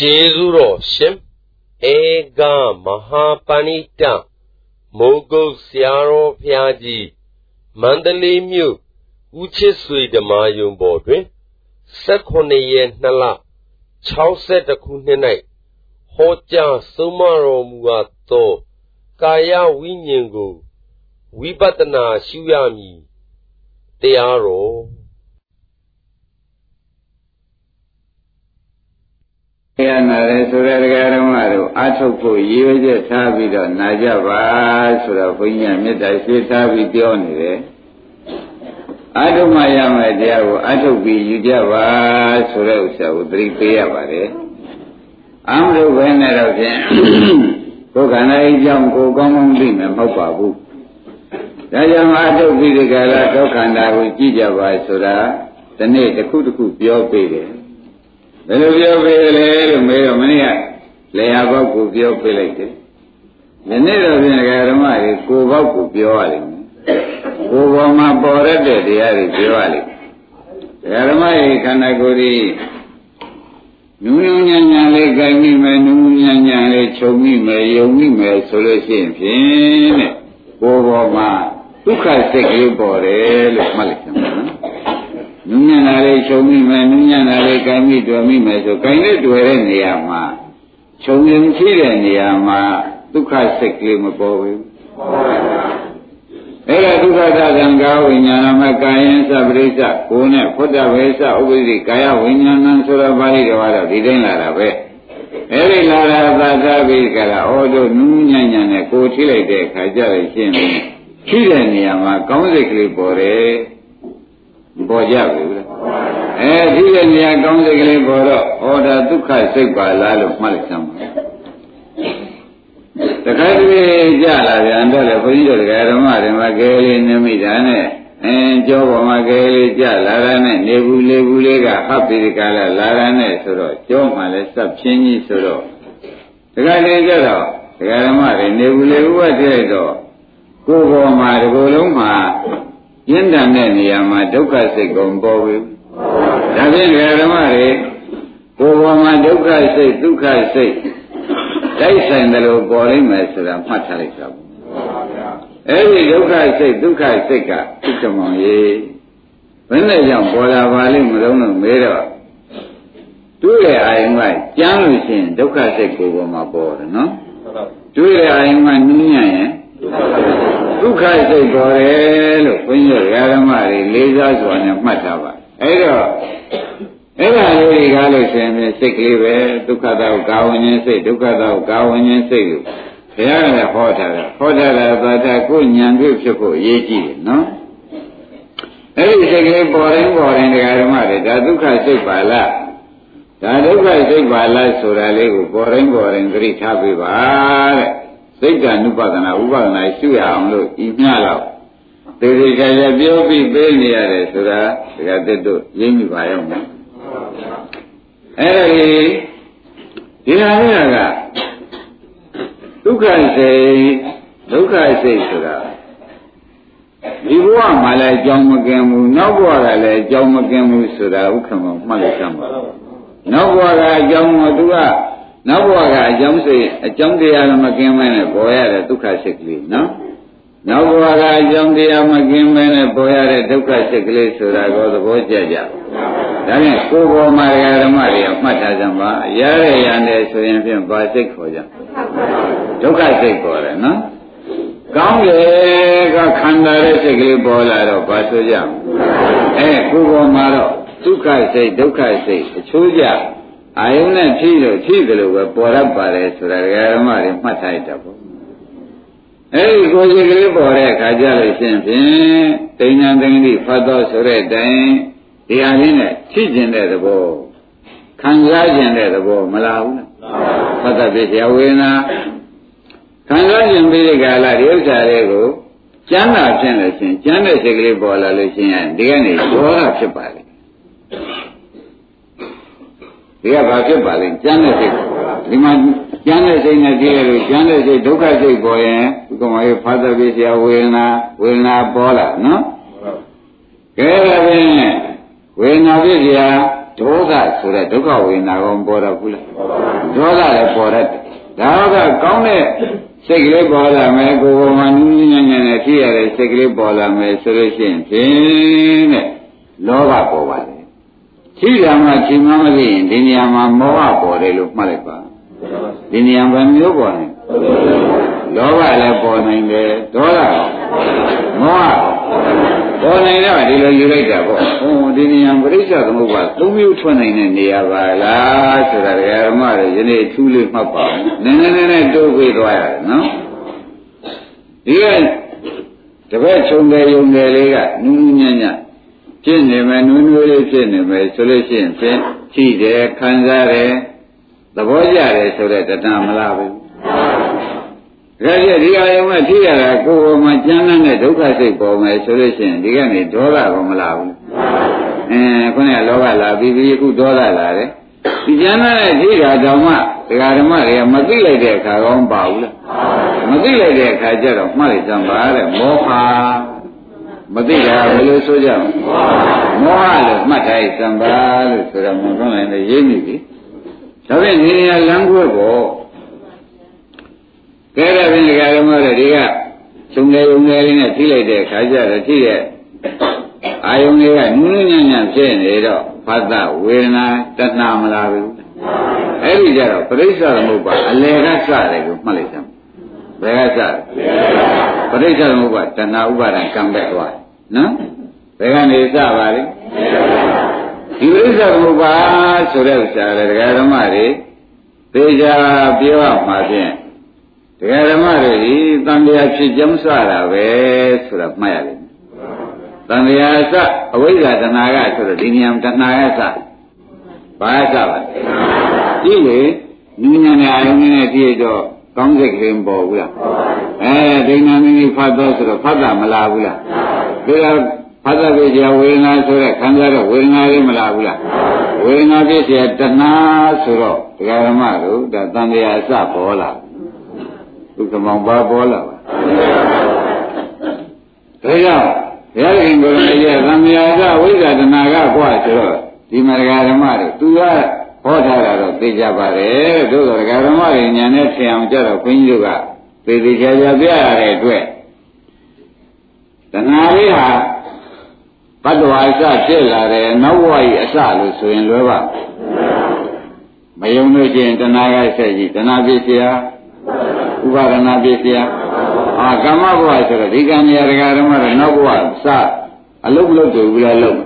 ကျေးဇူးတော်ရှင်ဧကမဟာပဏိတမိုးကုတ်ဆရာတော်ဘုရားကြီးမန္တလေးမြို့ဦးချစ်ဆွေဓမ္မယုံပေါ်တွင်18ရက်2လ62ခုနှစ်၌ဟောကြားဆုံးမတော်မူအပ်သောကာယဝိညာဉ်ကိုဝိပဿနာရှုရမည်တရားတော် ရနာရဲဆိုတဲ့တရားဓမ္မတို့အထုတ်ဖို့ရည်ရွယ်ချက်ထားပြီးတော့နာကြပါဆိုတော့ဘုန်းကြီးကမေတ္တာရှိထားပြီးပြောနေတယ်အထုတ်မှရမယ်တရားကိုအထုတ်ပြီးယူကြပါဆိုတဲ့ဥစ္စာကိုသတိပေးရပါတယ်အမှန်လို့ပဲနဲ့တော့ဖြင့်ကိုယ်ခန္ဓာအကြောင်းကိုကောင်းကောင်းသိမယ်မဟုတ်ပါဘူးဒါကြောင့်အထုတ်ပြီးဒီကရဒုက္ခန္တာကိုကြည့်ကြပါဆိုတာဒီနေ့တစ်ခုတစ်ခုပြောပေးတယ် ဘယ်လိုပြောပေးလဲလို့မေးတော့မင်းကလေယာဘောက်ကိုပြောပေးလိုက်တယ်။ဒီနေ့တော့ပြင်ဓမ္မတွေကိုဘောက်ကိုပြောရလိမ့်မယ်။ကိုဘောမှာပေါ်ရတဲ့တရားတွေပြောရလိမ့်မယ်။ဓမ္မရဲ့ခန္ဓာကိုယ်ကြီးနူးနူးညံ့ညံ့လေးကြိုက်မိမယ်နူးနူးညံ့ညံ့လေးခြုံမိမယ်ယုံမိမယ်ဆိုလို့ရှိရင်ဖြင့်တဲ့ကိုဘောမှာဒုက္ခစိတ်ကလေးပေါ်တယ်လို့မှတ်လိုက်ကြပါ နုညံ့တာလေးချုပ်မိမယ်နုညံ့တာလေးကိုင်းမိတွေ့မိမယ်ဆိုကိုင်းနဲ့တွေ့တဲ့နေရာမှာချုပ်ရင်ရှိတဲ့နေရာမှာဒုက္ခစိတ်ကလေးမပေါ်ဘူးအဲ့ဒါဒုက္ခသံဃာဝိညာဏမကာယံသပရိစ္ဆကိုယ်နဲ့ဖုဒ္ဓဝေသဥပ္ပဒိကာယဝိညာဏံဆိုတော့ပါဠိတော်ကတော့ဒီတိုင်းလာတာပဲအဲ့ဒီလာတာသာသာပြီးကြတာဩတို့နူးညံ့ညံ့နဲ့ကိုယ်ထိလိုက်တဲ့ခါကြလို့ရှင်းတယ်ရှိတဲ့နေရာမှာကောင်းစိတ်ကလေးပေါ်တယ် ပေါ်ကြပြီလားအဲဒီတဲ့နေရာကောင်းစိတ်ကလေးပေါ်တော့ဩဒါဒုက္ခစိတ်ပါလားလို့မှတ်လိုက်စမ်းပါတခါတည်းကြလာပြန်တော့လေဘုန်းကြီးတို့တရားဓမ္မတွေမှာကဲလေးနမိတာနဲ့အင်းကြောပေါ်မှာကဲလေးကြလာတာနဲ့နေဘူးလေဘူးလေးကဟပ်ပြီးကြလာလာတာနဲ့ဆိုတော့ကြောမှလည်းစပ်ဖြင်းကြီးဆိုတော့တခါတည်းကြတော့တရားဓမ္မတွေနေဘူးလေဘူးကတည်းတော့ကိုယ်ပေါ်မှာဒီလိုလုံးမှာ ရင်းတန်တဲ့နေရာမှာဒုက္ခစိတ်ကုန်ပေါ်ပြီဒါဖြင့်ဓမ္မတွေကိုယ်ပေါ်မှာဒုက္ခစိတ်ဒုက္ခစိတ်တိုက်ဆိုင်တယ်လို့ပေါ်လိမ့်မယ်ဆိုတာမှတ်ထားလိုက်ကြပါအဲ့ဒီဒုက္ခစိတ်ဒုက္ခစိတ်ကဥက္ကမောင်ရေဘယ်နဲ့ကြောင့်ပေါ်လာပါလိမ့်မလို့လို့မေးတော့တွေ့တဲ့အာယုံကကြမ်းလို့ရှိရင်ဒုက္ခစိတ်ကိုယ်ပေါ်မှာပေါ်တယ်နော်တွေ့တဲ့အာယုံကနူးညံ့ရင် ဒုက္ခစိတ်ပေါ်တယ်လို့ဘုန်းကြီးဓမ္မတွေလေးစားစွာနဲ့မှတ်ထားပါအဲ့တော့အဲ့ဒါလေးတွေကားလို့ရှင်ပြစိတ်ကလေးပဲဒုက္ခတော့ကာဝဉ္ဉ္စိတ်ဒုက္ခတော့ကာဝဉ္ဉ္စိတ်လို့ဘုရားကလည်းဟောထားတယ်ဟောထားတာသာတာကိုဉာဏ်တွေ့ဖြစ်ဖို့အရေးကြီးတယ်နော်အဲ့ဒီစိတ်ကလေးပေါ်ရင်ပေါ်ရင်ဓမ္မတွေဒါဒုက္ခစိတ်ပါလားဒါဒုက္ခစိတ်ပါလားဆိုတာလေးကိုပေါ်ရင်ပေါ်ရင်သတိထားပေးပါတဲ့ စိတ်ဓာနုပဒနာဥပဒနာရှုရအောင်လို့ဤမျှတော့သေသေးချာချာပြောပြီးပေးနေရတယ်ဆိုတာဒကာတက်တို့ရင်းမိပါရောမလားအဲ့ဒီဒီဟာလေးကဒုက္ခစိတ်ဒုက္ခစိတ်ဆိုတာဒီဘဝမှာလည်းအကြောင်းမကင်ဘူးနောက်ဘဝကလည်းအကြောင်းမကင်ဘူးဆိုတာဥက္ကမမှတ်လိုက်ကြပါနောက်ဘဝကအကြောင်းမသူက နောက်ဘဝကအကြောင်းစိတ်အကြောင်းတရားမကင်းမဲနဲ့ပေါ်ရတဲ့ဒုက္ခစိတ်ကလေးနော်နောက်ဘဝကအကြောင်းတရားမကင်းမဲနဲ့ပေါ်ရတဲ့ဒုက္ခစိတ်ကလေးဆိုတာကိုသဘောကျကြဒါနဲ့ကိုယ်ပေါ်မှာဓမ္မတွေကမှတ်ထားကြပါရရရနဲ့ဆိုရင်ဖြင့်ဘာစိတ်ခေါ်ကြဒုက္ခစိတ်ပေါ်တယ်နော်ကောင်းတယ်ကခန္ဓာရဲ့စိတ်ကလေးပေါ်လာတော့ဘာဆိုကြအဲကိုယ်ပေါ်မှာတော့ဒုက္ခစိတ်ဒုက္ခစိတ်အချိုးကြ အာယုံနဲ့ဖြည့်လို့ဖြည့်တယ်လို့ပဲပေါ်ရပါတယ်ဆိုတာဓမ္မတွေမှတ်ထားရတာပေါ့အဲဒီကိုယ်စီကလေးပေါ်တဲ့အခါကျလို့ရှိရင်ဖြင့်တိဏ္ဍသိင်္ဂိဖတ်တော်ဆိုတဲ့အတိုင်းဒီဟာလေးနဲ့ဖြည့်ကျင်တဲ့သဘောခံစားကျင်တဲ့သဘောမလားဘူးလားဖတ်တဲ့ပြဝေနာခံစားကျင်ပြီးတဲ့ကာလဒီဥစ္စာလေးကိုကျမ်းသာဖြစ်လို့ရှိရင်ကျမ်းတဲ့စိတ်ကလေးပေါ်လာလို့ရှိရင်ဒီကနေဒေါသဖြစ်ပါလေ ဒီကဘာဖြစ်ပါလဲကျမ်းတဲ့စိတ်ဒီမှာကျမ်းတဲ့စိတ်နဲ့ကြည့်ရလို့ကျမ်းတဲ့စိတ်ဒုက္ခစိတ်ပေါ်ရင်ဒီကမေဖတ်တဲ့ပြဆရာဝေဒနာဝေဒနာပေါ်လာနော်ကဲဒါဖြင့်ဝေဒနာပြဆရာဒေါသဆိုတဲ့ဒုက္ခဝေဒနာကောပေါ်တော့ဘူးလားဒေါသလည်းပေါ်တတ်တယ်ဒါကကောင်းတဲ့စိတ်ကလေးပေါ်လာမယ်ကိုယ်ပေါ်မှာနူးနူးညံ့ညံ့နဲ့ဖြစ်ရတဲ့စိတ်ကလေးပေါ်လာမယ်ဆိုလို့ရှိရင်ဖြင့်တဲ့လောဘပေါ်ပါတယ် ရှိတာမှချိန်မမသိရင်ဒီနေရာမှာမောဟပေါ်တယ်လို့မှတ်လိုက်ပါဒီနေရာဘယ်မျိုးပေါ်နေလောဘလည်းပေါ်နိုင်တယ်ဒေါသရောမောဟပေါ်နိုင်တော့ဒီလိုယူလိုက်တာပေါ့ဟိုဒီနေရာပရိစ္ဆေသမုပ္ပါသုံးမျိုးထွက်နိုင်တဲ့နေရာပါလားဆိုတာဓမ္မတွေယနေ့ထူးလေးမှတ်ပါဦးနည်းနည်းနည်းနည်းတိုးပြီးသွားရတယ်နော်ဒီကတပည့်ချုံတယ်ယုံတယ်လေးကနူးနူးညံ့ညံ့ ဖြစ်နေမယ်နူးနူးလေးဖြစ်နေမယ်ဆိုလို့ရှိရင်ဖြင့်ရှိတယ်ခံစားတယ်သဘောကျတယ်ဆိုတဲ့တဏှာမလားဘူးဒါကြည့်ဒီအယုံကထိရတာကိုယ်ပေါ်မှာကျမ်းတဲ့ဒုက္ခစိတ်ပေါ်မယ်ဆိုလို့ရှိရင်ဒီကနေဒေါသကောမလာဘူးအင်းခုနကလောဘလာပြီးပြီးအခုဒေါသလာတယ်ဒီကျမ်းတဲ့ထိတာတောင်မှဒကာဓမ္မတွေကမသိလိုက်တဲ့အခါကောပါဘူးလားမသိလိုက်တဲ့အခါကျတော့မှတ်လိုက်စမ်းပါတဲ့မောဟ မသိတာဘယ်လိုဆိုကြမလဲမောဟလို့မှတ်ထားစမ်းပါလို့ဆိုတော့မွန်ကောင်းလိုက်နေရေးမိပြီဒါဖြင့်ဒီနေရာလမ်းကွက်ပေါ်ကဲတဲ့ပြင်ဒကာဓမ္မတွေဒီကခြုံငယ်ုံငယ်လေးနဲ့ထိလိုက်တဲ့အခါကျတော့ထိတဲ့အာယုန်တွေကနူးနူးညံ့ညံ့ဖြစ်နေတော့ဖတ်တာဝေဒနာတဏှာမလာဘူးအဲ့ဒီကြတော့ပရိစ္ဆေသမုပ္ပါအလေကစတယ်ကိုမှတ်လိုက်စမ်း ဘယ်ကစတယ်ပရိစ္ဆေသမုပ္ပါတဏှာဥပါဒံကံပဲသွားနော်ဘယ်ကနေစပါလိဒီပရိစ္ဆေသမုပ္ပါဆိုတဲ့ဥစ္စာလေဒကာဓမ္မတွေသေချာပြောရမှာဖြင့်ဒကာဓမ္မတွေဒီတန်တရားဖြစ်ကြောင်းစတာပဲဆိုတာမှတ်ရတယ်တန်တရားစအဝိဇ္ဇာတဏှာကဆိုတော့ဒီနေရာတဏှာကစဘာစပါဒီလေနူးညံ့တဲ့အာယုန်နဲ့ကြည့်တော့ ကောင်းစိတ်ကလေးမပေါ်ဘူးလားအဲဒိဋ္ဌာမိမိဖတ်တော့ဆိုတော့ဖတ်တာမလာဘူးလားဒါကဖတ်တဲ့ပြေချာဝေဒနာဆိုတဲ့ခံစားတော့ဝေဒနာလေးမလာဘူးလားဝေဒနာပြေချာတဏှာဆိုတော့ဒကာရမတို့ဒါတန်တရားအစပေါ်လာဒုက္ခမောင်ပါပေါ်လာပါဒါကြောင့်ဘုရားရှင်ကိုယ်တော်ရဲ့သံဃာကဝိဇ္ဇာတဏှာကကွာဆိုတော့ဒီမရဂဓမ္မတွေသူက ဟောထားတာတော့သိကြပါတယ်တို့တော့ဒကာဓမ္မတွေညာနဲ့ထင်အောင်ကြတော့ခွင်းကြီးတို့ကသေသေးချာချာပြရတဲ့အတွက်တဏှာလေးဟာဘတ်တော်အစဖြစ်လာတယ်နောက်ဘဝကြီးအစလို့ဆိုရင်လွယ်ပါမယုံလို့ချင်းတဏှာကဆက်ကြည့်တဏှာပြည့်စရာဥပါဒနာပြည့်စရာအာကမ္မဘဝဆိုတော့ဒီကံနေရာဒကာဓမ္မတော့နောက်ဘဝစအလုတ်လုတ်တူဘူးလားလုံး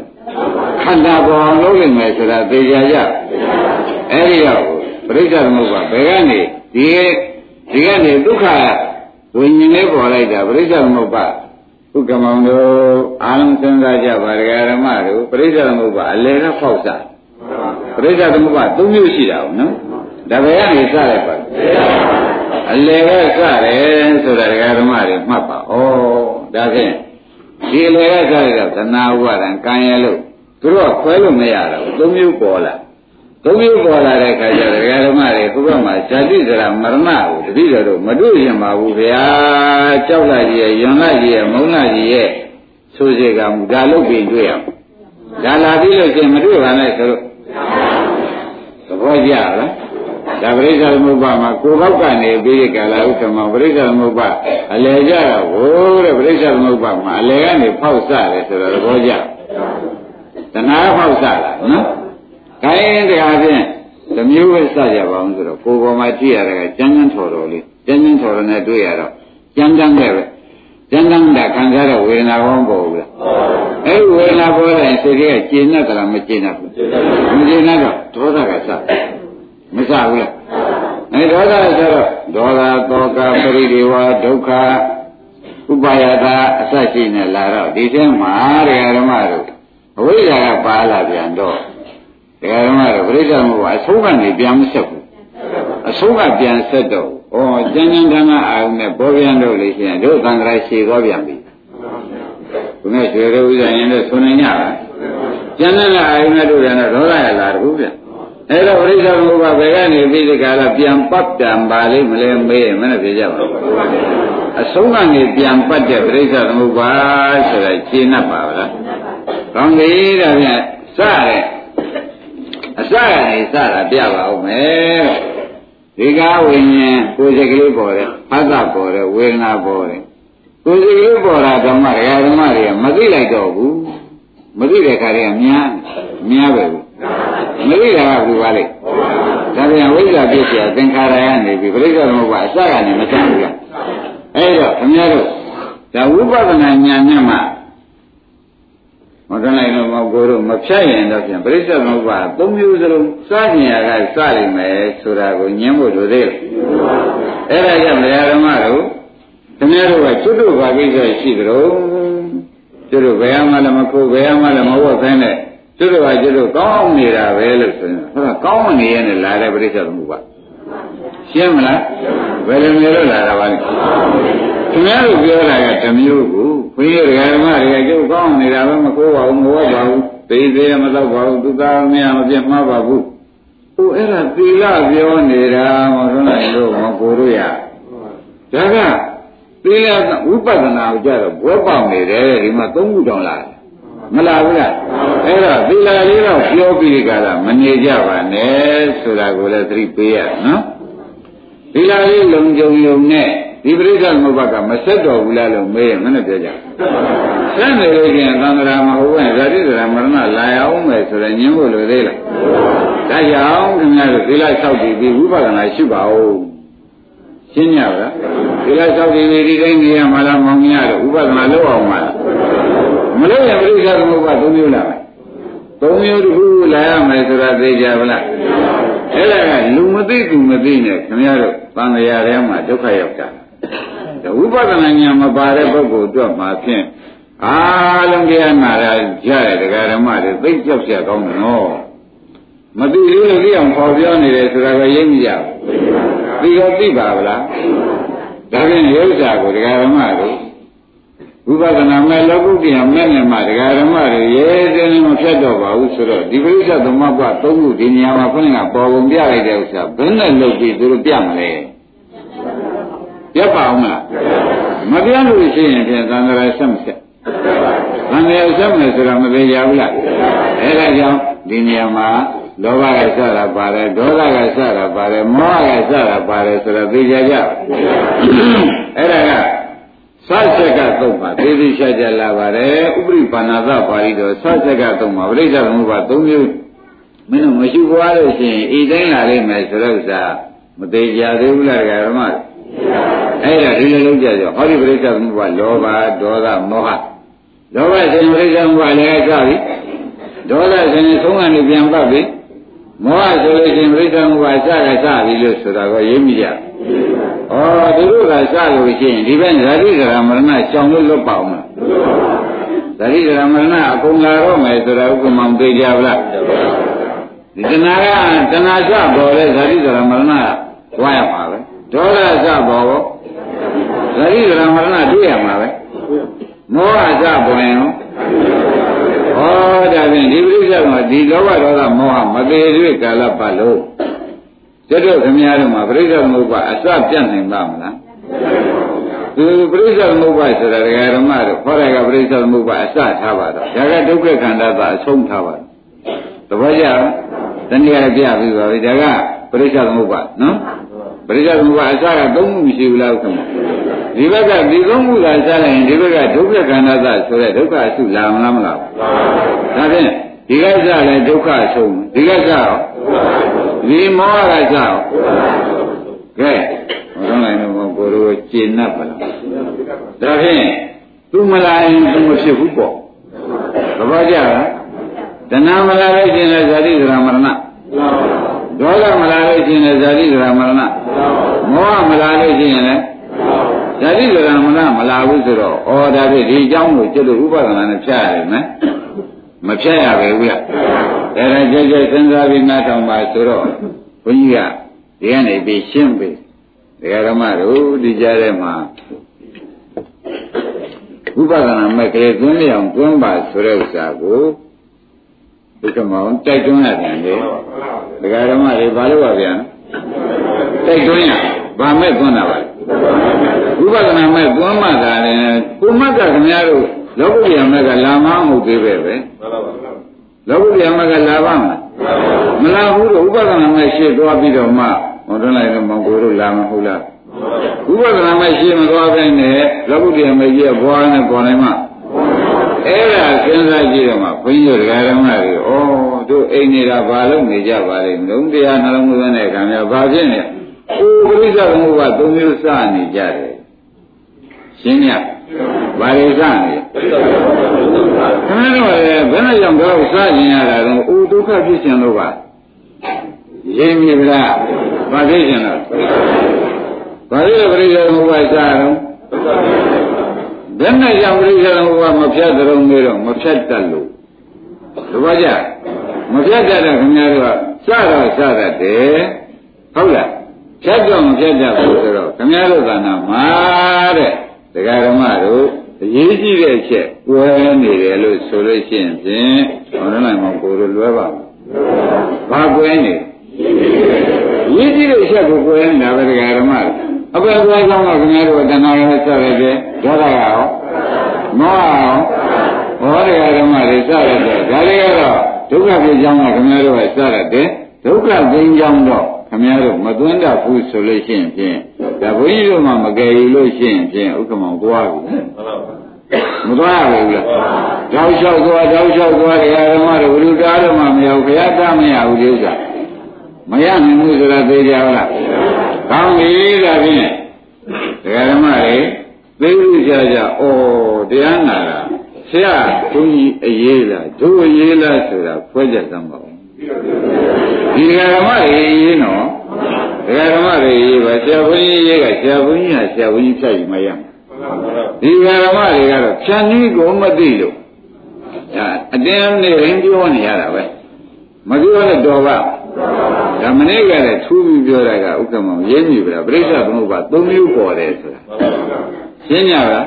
ခန္ဓာပေါ်အောင်လုပ်နိုင်မယ်ဆိုတာသိကြကြ အဲ့ဒီတော့ပရိစ္ဆေသမုပ္ပါဘယ်ကနေဒီဒီကနေဒုက္ခဝိညာဉ်လေးပေါ်လိုက်တာပရိစ္ဆေသမုပ္ပါဥက္ကမောင်တို့အာလုံးစဉ်းစားကြပါဒကာဓမ္မတို့ပရိစ္ဆေသမုပ္ပါအလယ်ကဖောက်စားပရိစ္ဆေသမုပ္ပါ၃မျိုးရှိတာဟုတ်နော်ဒါဘယ်ကနေစလိုက်ပါအလယ်ကစတယ်ဆိုတာဒကာဓမ္မတွေမှတ်ပါဩဒါဖြင့်ဒီအလယ်ကစရတော့သနာဥပါဒံကံရလို့သူတို့ကခွဲလို့မရတော့ဘူးသုံးမျိုးပေါ်လာ သုံးမျိုးပေါ်လာတဲ့အခါကျတော့ဒကာဓမ္မတွေကိုယ့်ဘက်မှာဇာတိစရာမရဏကိုတတိတော်တို့မတွေ့ရင်ပါဘူးဗျာကြောက်လာကြီးရဲ့ယွန်လာကြီးရဲ့မုန်းလာကြီးရဲ့ဆိုစေကမူဒါလုတ်ပြင်တွေ့အောင်ဒါလာပြီးလို့ရှင်မတွေ့ပါနဲ့ဆိုတော့သဘောကျလားဒါပရိစ္ဆေသမုပ္ပါမှာကိုယ်ဘောက်ကနေပြီးကာလဥက္ကမပရိစ္ဆေသမုပ္ပါအလယ်ကြတော့ဟိုးတဲ့ပရိစ္ဆေသမုပ္ပါမှာအလယ်ကနေဖောက်စတယ်ဆိုတော့သဘောကျတဏှာဖောက်စလာနော် ခိုင်းတရားဖြင့်သမျိုးပဲစကြပါအောင်ဆိုတော့ကိုယ်ပေါ်မှာကြည့်ရတာကကျန်းကျန်းထော်တော်လေးကျန်းကျန်းထော်တော်နဲ့တွေ့ရတော့ကျန်းကျန်းတဲ့ပဲကျန်းကျန်းတာခံစားတဲ့ဝေဒနာကောင်းပေါ်ဘူးလားအဲ့ဒီဝေဒနာပေါ်တဲ့စိတ်ကကျေနပ်သလားမကျေနပ်ဘူးမကျေနပ်တော့ဒေါသကစမစဘူးလားအဲဒေါသဆိုတော့ဒေါသတောကပရိဒေဝဒုက္ခဥပါယတာအစရှိနေလာတော့ဒီထဲမှာတရားဓမ္မတို့အဝိဇ္ဇာကပါလာပြန်တော့ တရားဓမ္မတို့ပြိဿမှုကအဆုံးကနေပြန်မဆက်ဘူးအဆုံးကပြန်ဆက်တော့ဩကျန်ကျန်ဌာနအာရုံနဲ့ပေါ်ပြန်တော့လေရှင်တို့သံဃာရှည်သွားပြန်ပြီခုနရွှေရဥဇာရင်လည်းဆွနေညပါကျန်တဲ့အာရုံနဲ့တို့ပြန်တော့ဒေါသရလာတခုပြန်အဲ့တော့ပြိဿမှုကဘယ်ကနေပြီးဒီကလာပြန်ပတ်ပြန်ပါလိမ့်မလဲမေးမနဲ့ပြကြပါဘူးအဆုံးကနေပြန်ပတ်တဲ့ပြိဿသမုပ္ပါဆိုတာရှင်း납ပါလားကောင်းပြီဒါဖြင့်စတဲ့ အစကနေစတာပြပါဦးမယ်ဒီကားဝိညာဉ်ကိုယ်စိတ်ကလေးပေါ်တယ်ဖတ်တာပေါ်တယ်ဝေဒနာပေါ်တယ်ကိုယ်စိတ်ကလေးပေါ်တာဓမ္မတရားဓမ္မတွေကမသိလိုက်တော့ဘူးမသိတဲ့ခါတွေကများများပဲဘူးမသိတာကဘူးပါလေဒါပြန်ဝိဇ္ဇာပြည့်စရာသင်္ခါရကနေပြီးပြိဿသမုပ္ပါအစကနေမတတ်ဘူးလားအဲ့တော့ခင်ဗျားတို့ဒါဝိပဿနာဉာဏ်နဲ့မှ မကနိုင်တော့မကိုတို့မဖြတ်ရင်တော့ပြန်ပြိဿသမုပ္ပါသုံးမျိုးစလုံးစကျင်ရကစလိမ့်မယ်ဆိုတာကိုညင်းဖို့လိုသေးတယ်အဲ့ဒါကြောင့်တရားဓမ္မတို့ခင်ဗျားတို့ကကျွတ်တို့ဘာကိစ္စရှိကြတော့ကျွတ်တို့ဘယ်မှလည်းမကိုဘယ်မှလည်းမဝတ်ခိုင်းတဲ့ကျွတ်တို့ကကျွတ်တို့ကောင်းနေတာပဲလို့ဆိုရင်ဟုတ်ကကောင်းနေရဲ့လာတဲ့ပြိဿသမုပ္ပါ ရှင်းမလားဘယ်လိုမျိုးလာတာပါလဲခင်ဗျားတို့ပြောတာကတမျိုးကိုဘုရားဓမ္မတွေကကျုပ်ကောင်းနေတာပဲမကိုးပါဘူးမဝတ်ပါဘူးသိသေးမတော့ပါဘူးသူသားမရမပြတ်မှားပါဘူးဟိုအဲ့ဒါသီလပြောနေတာမဟုတ်နိုင်လို့မကိုတို့ရဒါကသီလဝိပဿနာကိုကြတော့ဘွဲပေါက်နေတယ်ဒီမှာသုံးခုတောင်လာတယ်မလာဘူးလားအဲ့တော့သီလလေးတော့ပြောပြီးကြတာမနေကြပါနဲ့ဆိုတာကိုလည်းသတိပေးရနော် သီလလေးလုံကြုံယုံနဲ့ဒီပရိစ္ဆေသမုပ္ပါကမဆက်တော်ဘူးလားလို့မေးရင်မနဲ့ပြောကြဆက်နေလို့ချင်းသံဃာမဟုတ်ဘူးဇာတိဇရာမရဏလာရအောင်မယ်ဆိုရင်ညင်းဖို့လိုသေးလားဒါကြောင့်ခင်ဗျားတို့သီလဆောက်တည်ပြီးဝိပဿနာရှိပါဦးရှင်းရပါလားသီလဆောက်တည်ပြီးဒီတိုင်းနေရမှာလားမောင်မြတ်တို့ဝိပဿနာလုပ်အောင်မှာလားမလုပ်ရင်ပရိစ္ဆေသမုပ္ပါသုံးမျိုးလာမယ်သုံးမျိုးတစ်ခုလာရမယ်ဆိုတာသိကြပါလားအဲ့ဒါကလူမသိသူမသိနဲ့ခင်ဗျားတို့ သံဃာထဲမှာဒုက္ခရောက်တာဝိပဿနာဉာဏ်မပါတဲ့ပုဂ္ဂိုလ်အတွက်မှာဖြင့်အားလုံးတရားနာရကြတဲ့ဒကာဓမ္မတွေသိကြောက်ရကောင်းတယ်နော်မသိသေးလို့သိအောင်ပေါ်ပြောနေတယ်ဆိုတာကရိပ်မရဘူးသိတော့သိပါဗလားဒါဖြင့်ရုပ်စာကိုဒကာဓမ္မတို့ ဝိပဿနာမဲ့လောကုတ္တရာမဲ့နဲ့မှဒကာဓမ္မတွေရဲရဲနဲ့မဖြတ်တော့ပါဘူးဆိုတော့ဒီပရိစ္ဆေသမဘသုံးခုဒီနေရာမှာခွင့်ကပေါ်ပုံပြလိုက်တဲ့ဥစ္စာဘယ်နဲ့လုပ်ပြီးသူတို့ပြမလဲပြတ်ပါအောင်မလားမပြတ်လို့ရှိရင်ပြန်သံဃာဆက်မဆက်သံဃာဆက်မယ်ဆိုတာမသေးကြဘူးလားအဲဒါကြောင့်ဒီနေရာမှာလောဘကစတာပါတယ်ဒေါသကစတာပါတယ်မောဟကစတာပါတယ်ဆိုတော့သိကြကြအဲ့ဒါက သစ္ဆကသုံးပါသေသေးချာချာလာပါတယ်ဥပရိပါဏာသပါဠိတော်သစ္ဆကသုံးပါပရိစ္ဆေသမုပ္ပါ၃မျိုးမင်းတို့မရှိဘွားလို့ရှိရင်ဤတိုင်းလာလိမ့်မယ်ဆိုတော့ဥစ္စာမသေးကြသေးဘူးလားဓမ္မအဲ့ဒါဒီလိုလုံးကြကြောဟောဒီပရိစ္ဆေသမုပ္ပါလောဘဒေါသမောဟလောဘရှင်ပရိစ္ဆေသမုပ္ပါလည်းကြပြီဒေါသရှင်သုံးကနေပြန်ပတ်ပြီ မောဟဆိုလို့ရှိရင်ပရိစ္ဆေသမုပ္ပါစကစပြီလို့ဆိုတာကိုရေးမိကြဩသူတို့ကစလို့ရှိရင်ဒီဘက်ဇာတိဇရာမရဏရှောင်လို့လွတ်ပါအောင်လားဇာတိဇရာမရဏအကုန်လာတော့မယ်ဆိုတာဥပမာသိကြပါလားဒီတဏှာကတဏှာစပေါ်တဲ့ဇာတိဇရာမရဏကဝါရမှာပဲဒေါသစပေါ်ကိုဇာတိဇရာမရဏတွေ့ရမှာပဲမောဟစပေါ်ရင် ဟောဒါဖြင့်ဒီပြိဿကဒီလောဘဒေါသမောဟမသေးသေးကာလပတ်လို့ကျွတ်တို့ခင်ဗျားတို့မှာပြိဿသမုပ္ပါအစပြတ်နိုင်ပါမလားသူပြိဿသမုပ္ပါဆိုတာဒကာဓမ္မတို့ခေါ်တဲ့ကပြိဿသမုပ္ပါအစထားပါတော့ဒါကဒုက္ခခန္ဓာသာအဆုံးထားပါသဘောကျလားတနည်းအားပြပြီးပါပြီဒါကပြိဿသမုပ္ပါနော် ပြိဿသမုပ္ပါအစကသုံးခုမရှိဘူးလားခင်ဗျဒီဘက်ကဒီသုံးခုသာစားလိုက်ရင်ဒီဘက်ကဒုက္ခခန္ဓာသာဆိုတဲ့ဒုက္ခအစုလာမလားမလားဒါဖြင့်ဒီကစားလဲဒုက္ခအဆုံးဒီကစားရောဒီမောဟကကြောက်ကဲဟောလိုက်တော့ကိုယ်တို့ကျင့်납ပါလားဒါဖြင့်သူမလာရင်သူမဖြစ်ဘူးပေါ့သဘောကျလားတဏှာမလာလို့ကျင်တဲ့ဇာတိဒရာမရဏ ဒေါသမလာလို့ကျင်တဲ့ဇာတိဒရာမရဏမောဟမလာလို့ကျင်ရင်လည်းဇာတိဒရာမရဏမလာဘူးဆိုတော့ဩဒါဖြင့်ဒီအကြောင်းကိုကျွတ်လို့ဥပဒနာနဲ့ဖြတ်ရတယ်နော်မဖြတ်ရပဲဘူးလားဒါရကြကြစဉ်းစားပြီးနားထောင်ပါဆိုတော့ဘုန်းကြီးကဒီကနေပြီးရှင်းပြီဒကာဓမ္မတို့ဒီကြားထဲမှာဥပဒနာမဲ့ကလေးသွင်းလျောင်သွင်းပါဆိုတဲ့ဥစ္စာကို ဒီကမောင်တိုက်တွန်းရတယ်လေဒကာဓမ္မတွေဘာလို့ပါဗျာတိုက်တွန်းရဘာမဲ့သွင်းတာပါဥပဒနာမဲ့သွင်းမှသာလေကိုမကခင်ဗျားတို့လောကုတ္တရာမဲ့ကလာမမဟုတ်သေးပဲပဲလောကုတ္တရာမဲ့ကလာပါမလားမလာဘူးတော့ဥပဒနာမဲ့ရှေ့သွားပြီးတော့မှဟောတွန်းလိုက်တော့မောင်ကိုတို့လာမဟုတ်လားဥပဒနာမဲ့ရှေ့မသွားဘဲနဲ့လောကုတ္တရာမကြီးဘွားနဲ့ပေါ်နိုင်မှ အဲ့ဒါစဉ်းစားကြည့်တော့မှဘုန်းကြီးတို့ဓမ္မတွေဩတို့အိမ်နေတာဘာလို့နေကြပါလဲလုံးတရားနှလုံးသွင်းတဲ့ခံရဘာဖြစ်နေအိုးပရိစ္ဆေသမုပ္ပါသုံးမျိုးစနေကြတယ်ရှင်းညဘာတွေစနေခဏတော့လေဘယ်နဲ့ကြောင့်တော့စကျင်ရတာတော့အိုးဒုက္ခဖြစ်ခြင်းလို့ပါရင်းမြစ်ဗျာဘာဖြစ်ခြင်းလဲဘာလို့ပရိစ္ဆေသမုပ္ပါစတော့ ဘယ်နဲ့ကြောင့်ပရိစ္ဆေသမုပ္ပါမဖြတ်ကြုံနေတော့မဖြတ်တတ်လို့တပည့်ကြမဖြတ်တတ်တဲ့ခင်ဗျားတို့ကစတော့စတတ်တယ်ဟုတ်လားဖြတ်တော့မဖြတ်တတ်ဘူးဆိုတော့ခင်ဗျားတို့ကနာမှာတဲ့ဒကာဓမ္မတို့အရေးကြီးတဲ့အချက်ကွဲနေတယ်လို့ဆိုလို့ရှိရင်ဖြင့်ဟောနိုင်မှာကိုယ်တို့လွဲပါဘူးဘာကွဲနေရေးကြီးတဲ့အချက်ကိုကွဲနေတာပဲဒကာဓမ္မ အပယ်ကွဲကြောင်းကခင်ဗျားတို့တဏှာရဲ့ဆက်ရတဲ့ဒေါသကရောမောဟရောဘောဒကာဓမ္မတွေစရတဲ့ဒါတွေကတော့ဒုက္ခဖြစ်ကြောင်းကခင်ဗျားတို့ကစရတယ်ဒုက္ခသိင်းကြောင်းတော့ခင်ဗျားတို့မသွန်းတတ်ဘူးဆိုလို့ရှိရင်ဖြင့်ဒါဘုန်းကြီးတို့မှမကယ်ယူလို့ရှိရင်ဖြင့်ဥက္ကမောင်သွားပြီမသွားရဘူးလားတောက်လျှောက်သွားတောက်လျှောက်သွားတရားဓမ္မတို့ဘုရုတာဓမ္မမရဘူးဘုရားတမရဘူးဒီဥစ္စာ မရနိုင်ဘူးဆိုတာသိကြပါလားကောင်းပြီဒါဖြင့်တရားဓမ္မတွေသိဥကြကြဩတရားနာတာဆရာဘုန်းကြီးအေးလားဒုအေးလားဆိုတာဖွဲ့ကြသမ်းပါဦးဒီဓမ္မတွေရေးနော်ဒကာဓမ္မတွေရေးပါဆရာဘုန်းကြီးရေးကဆရာဘုန်းကြီးကဆရာဘုန်းကြီးဖြတ်ယူမရဒီဓမ္မတွေကတော့ဖြတ်နည်းကိုမသိလို့ဒါအတင်းနဲ့ရင်းပြောနေရတာပဲမပြောတော့တော်ပါ ဒါမနေ့ကလည်းထူးပြီးပြောတာကဥက္ကမောင်ရင်းမြစ်ပြတာပြိဿသမုပ္ပါ၃မျိုးပေါ်တယ်ဆိုတာရှင်းကြလား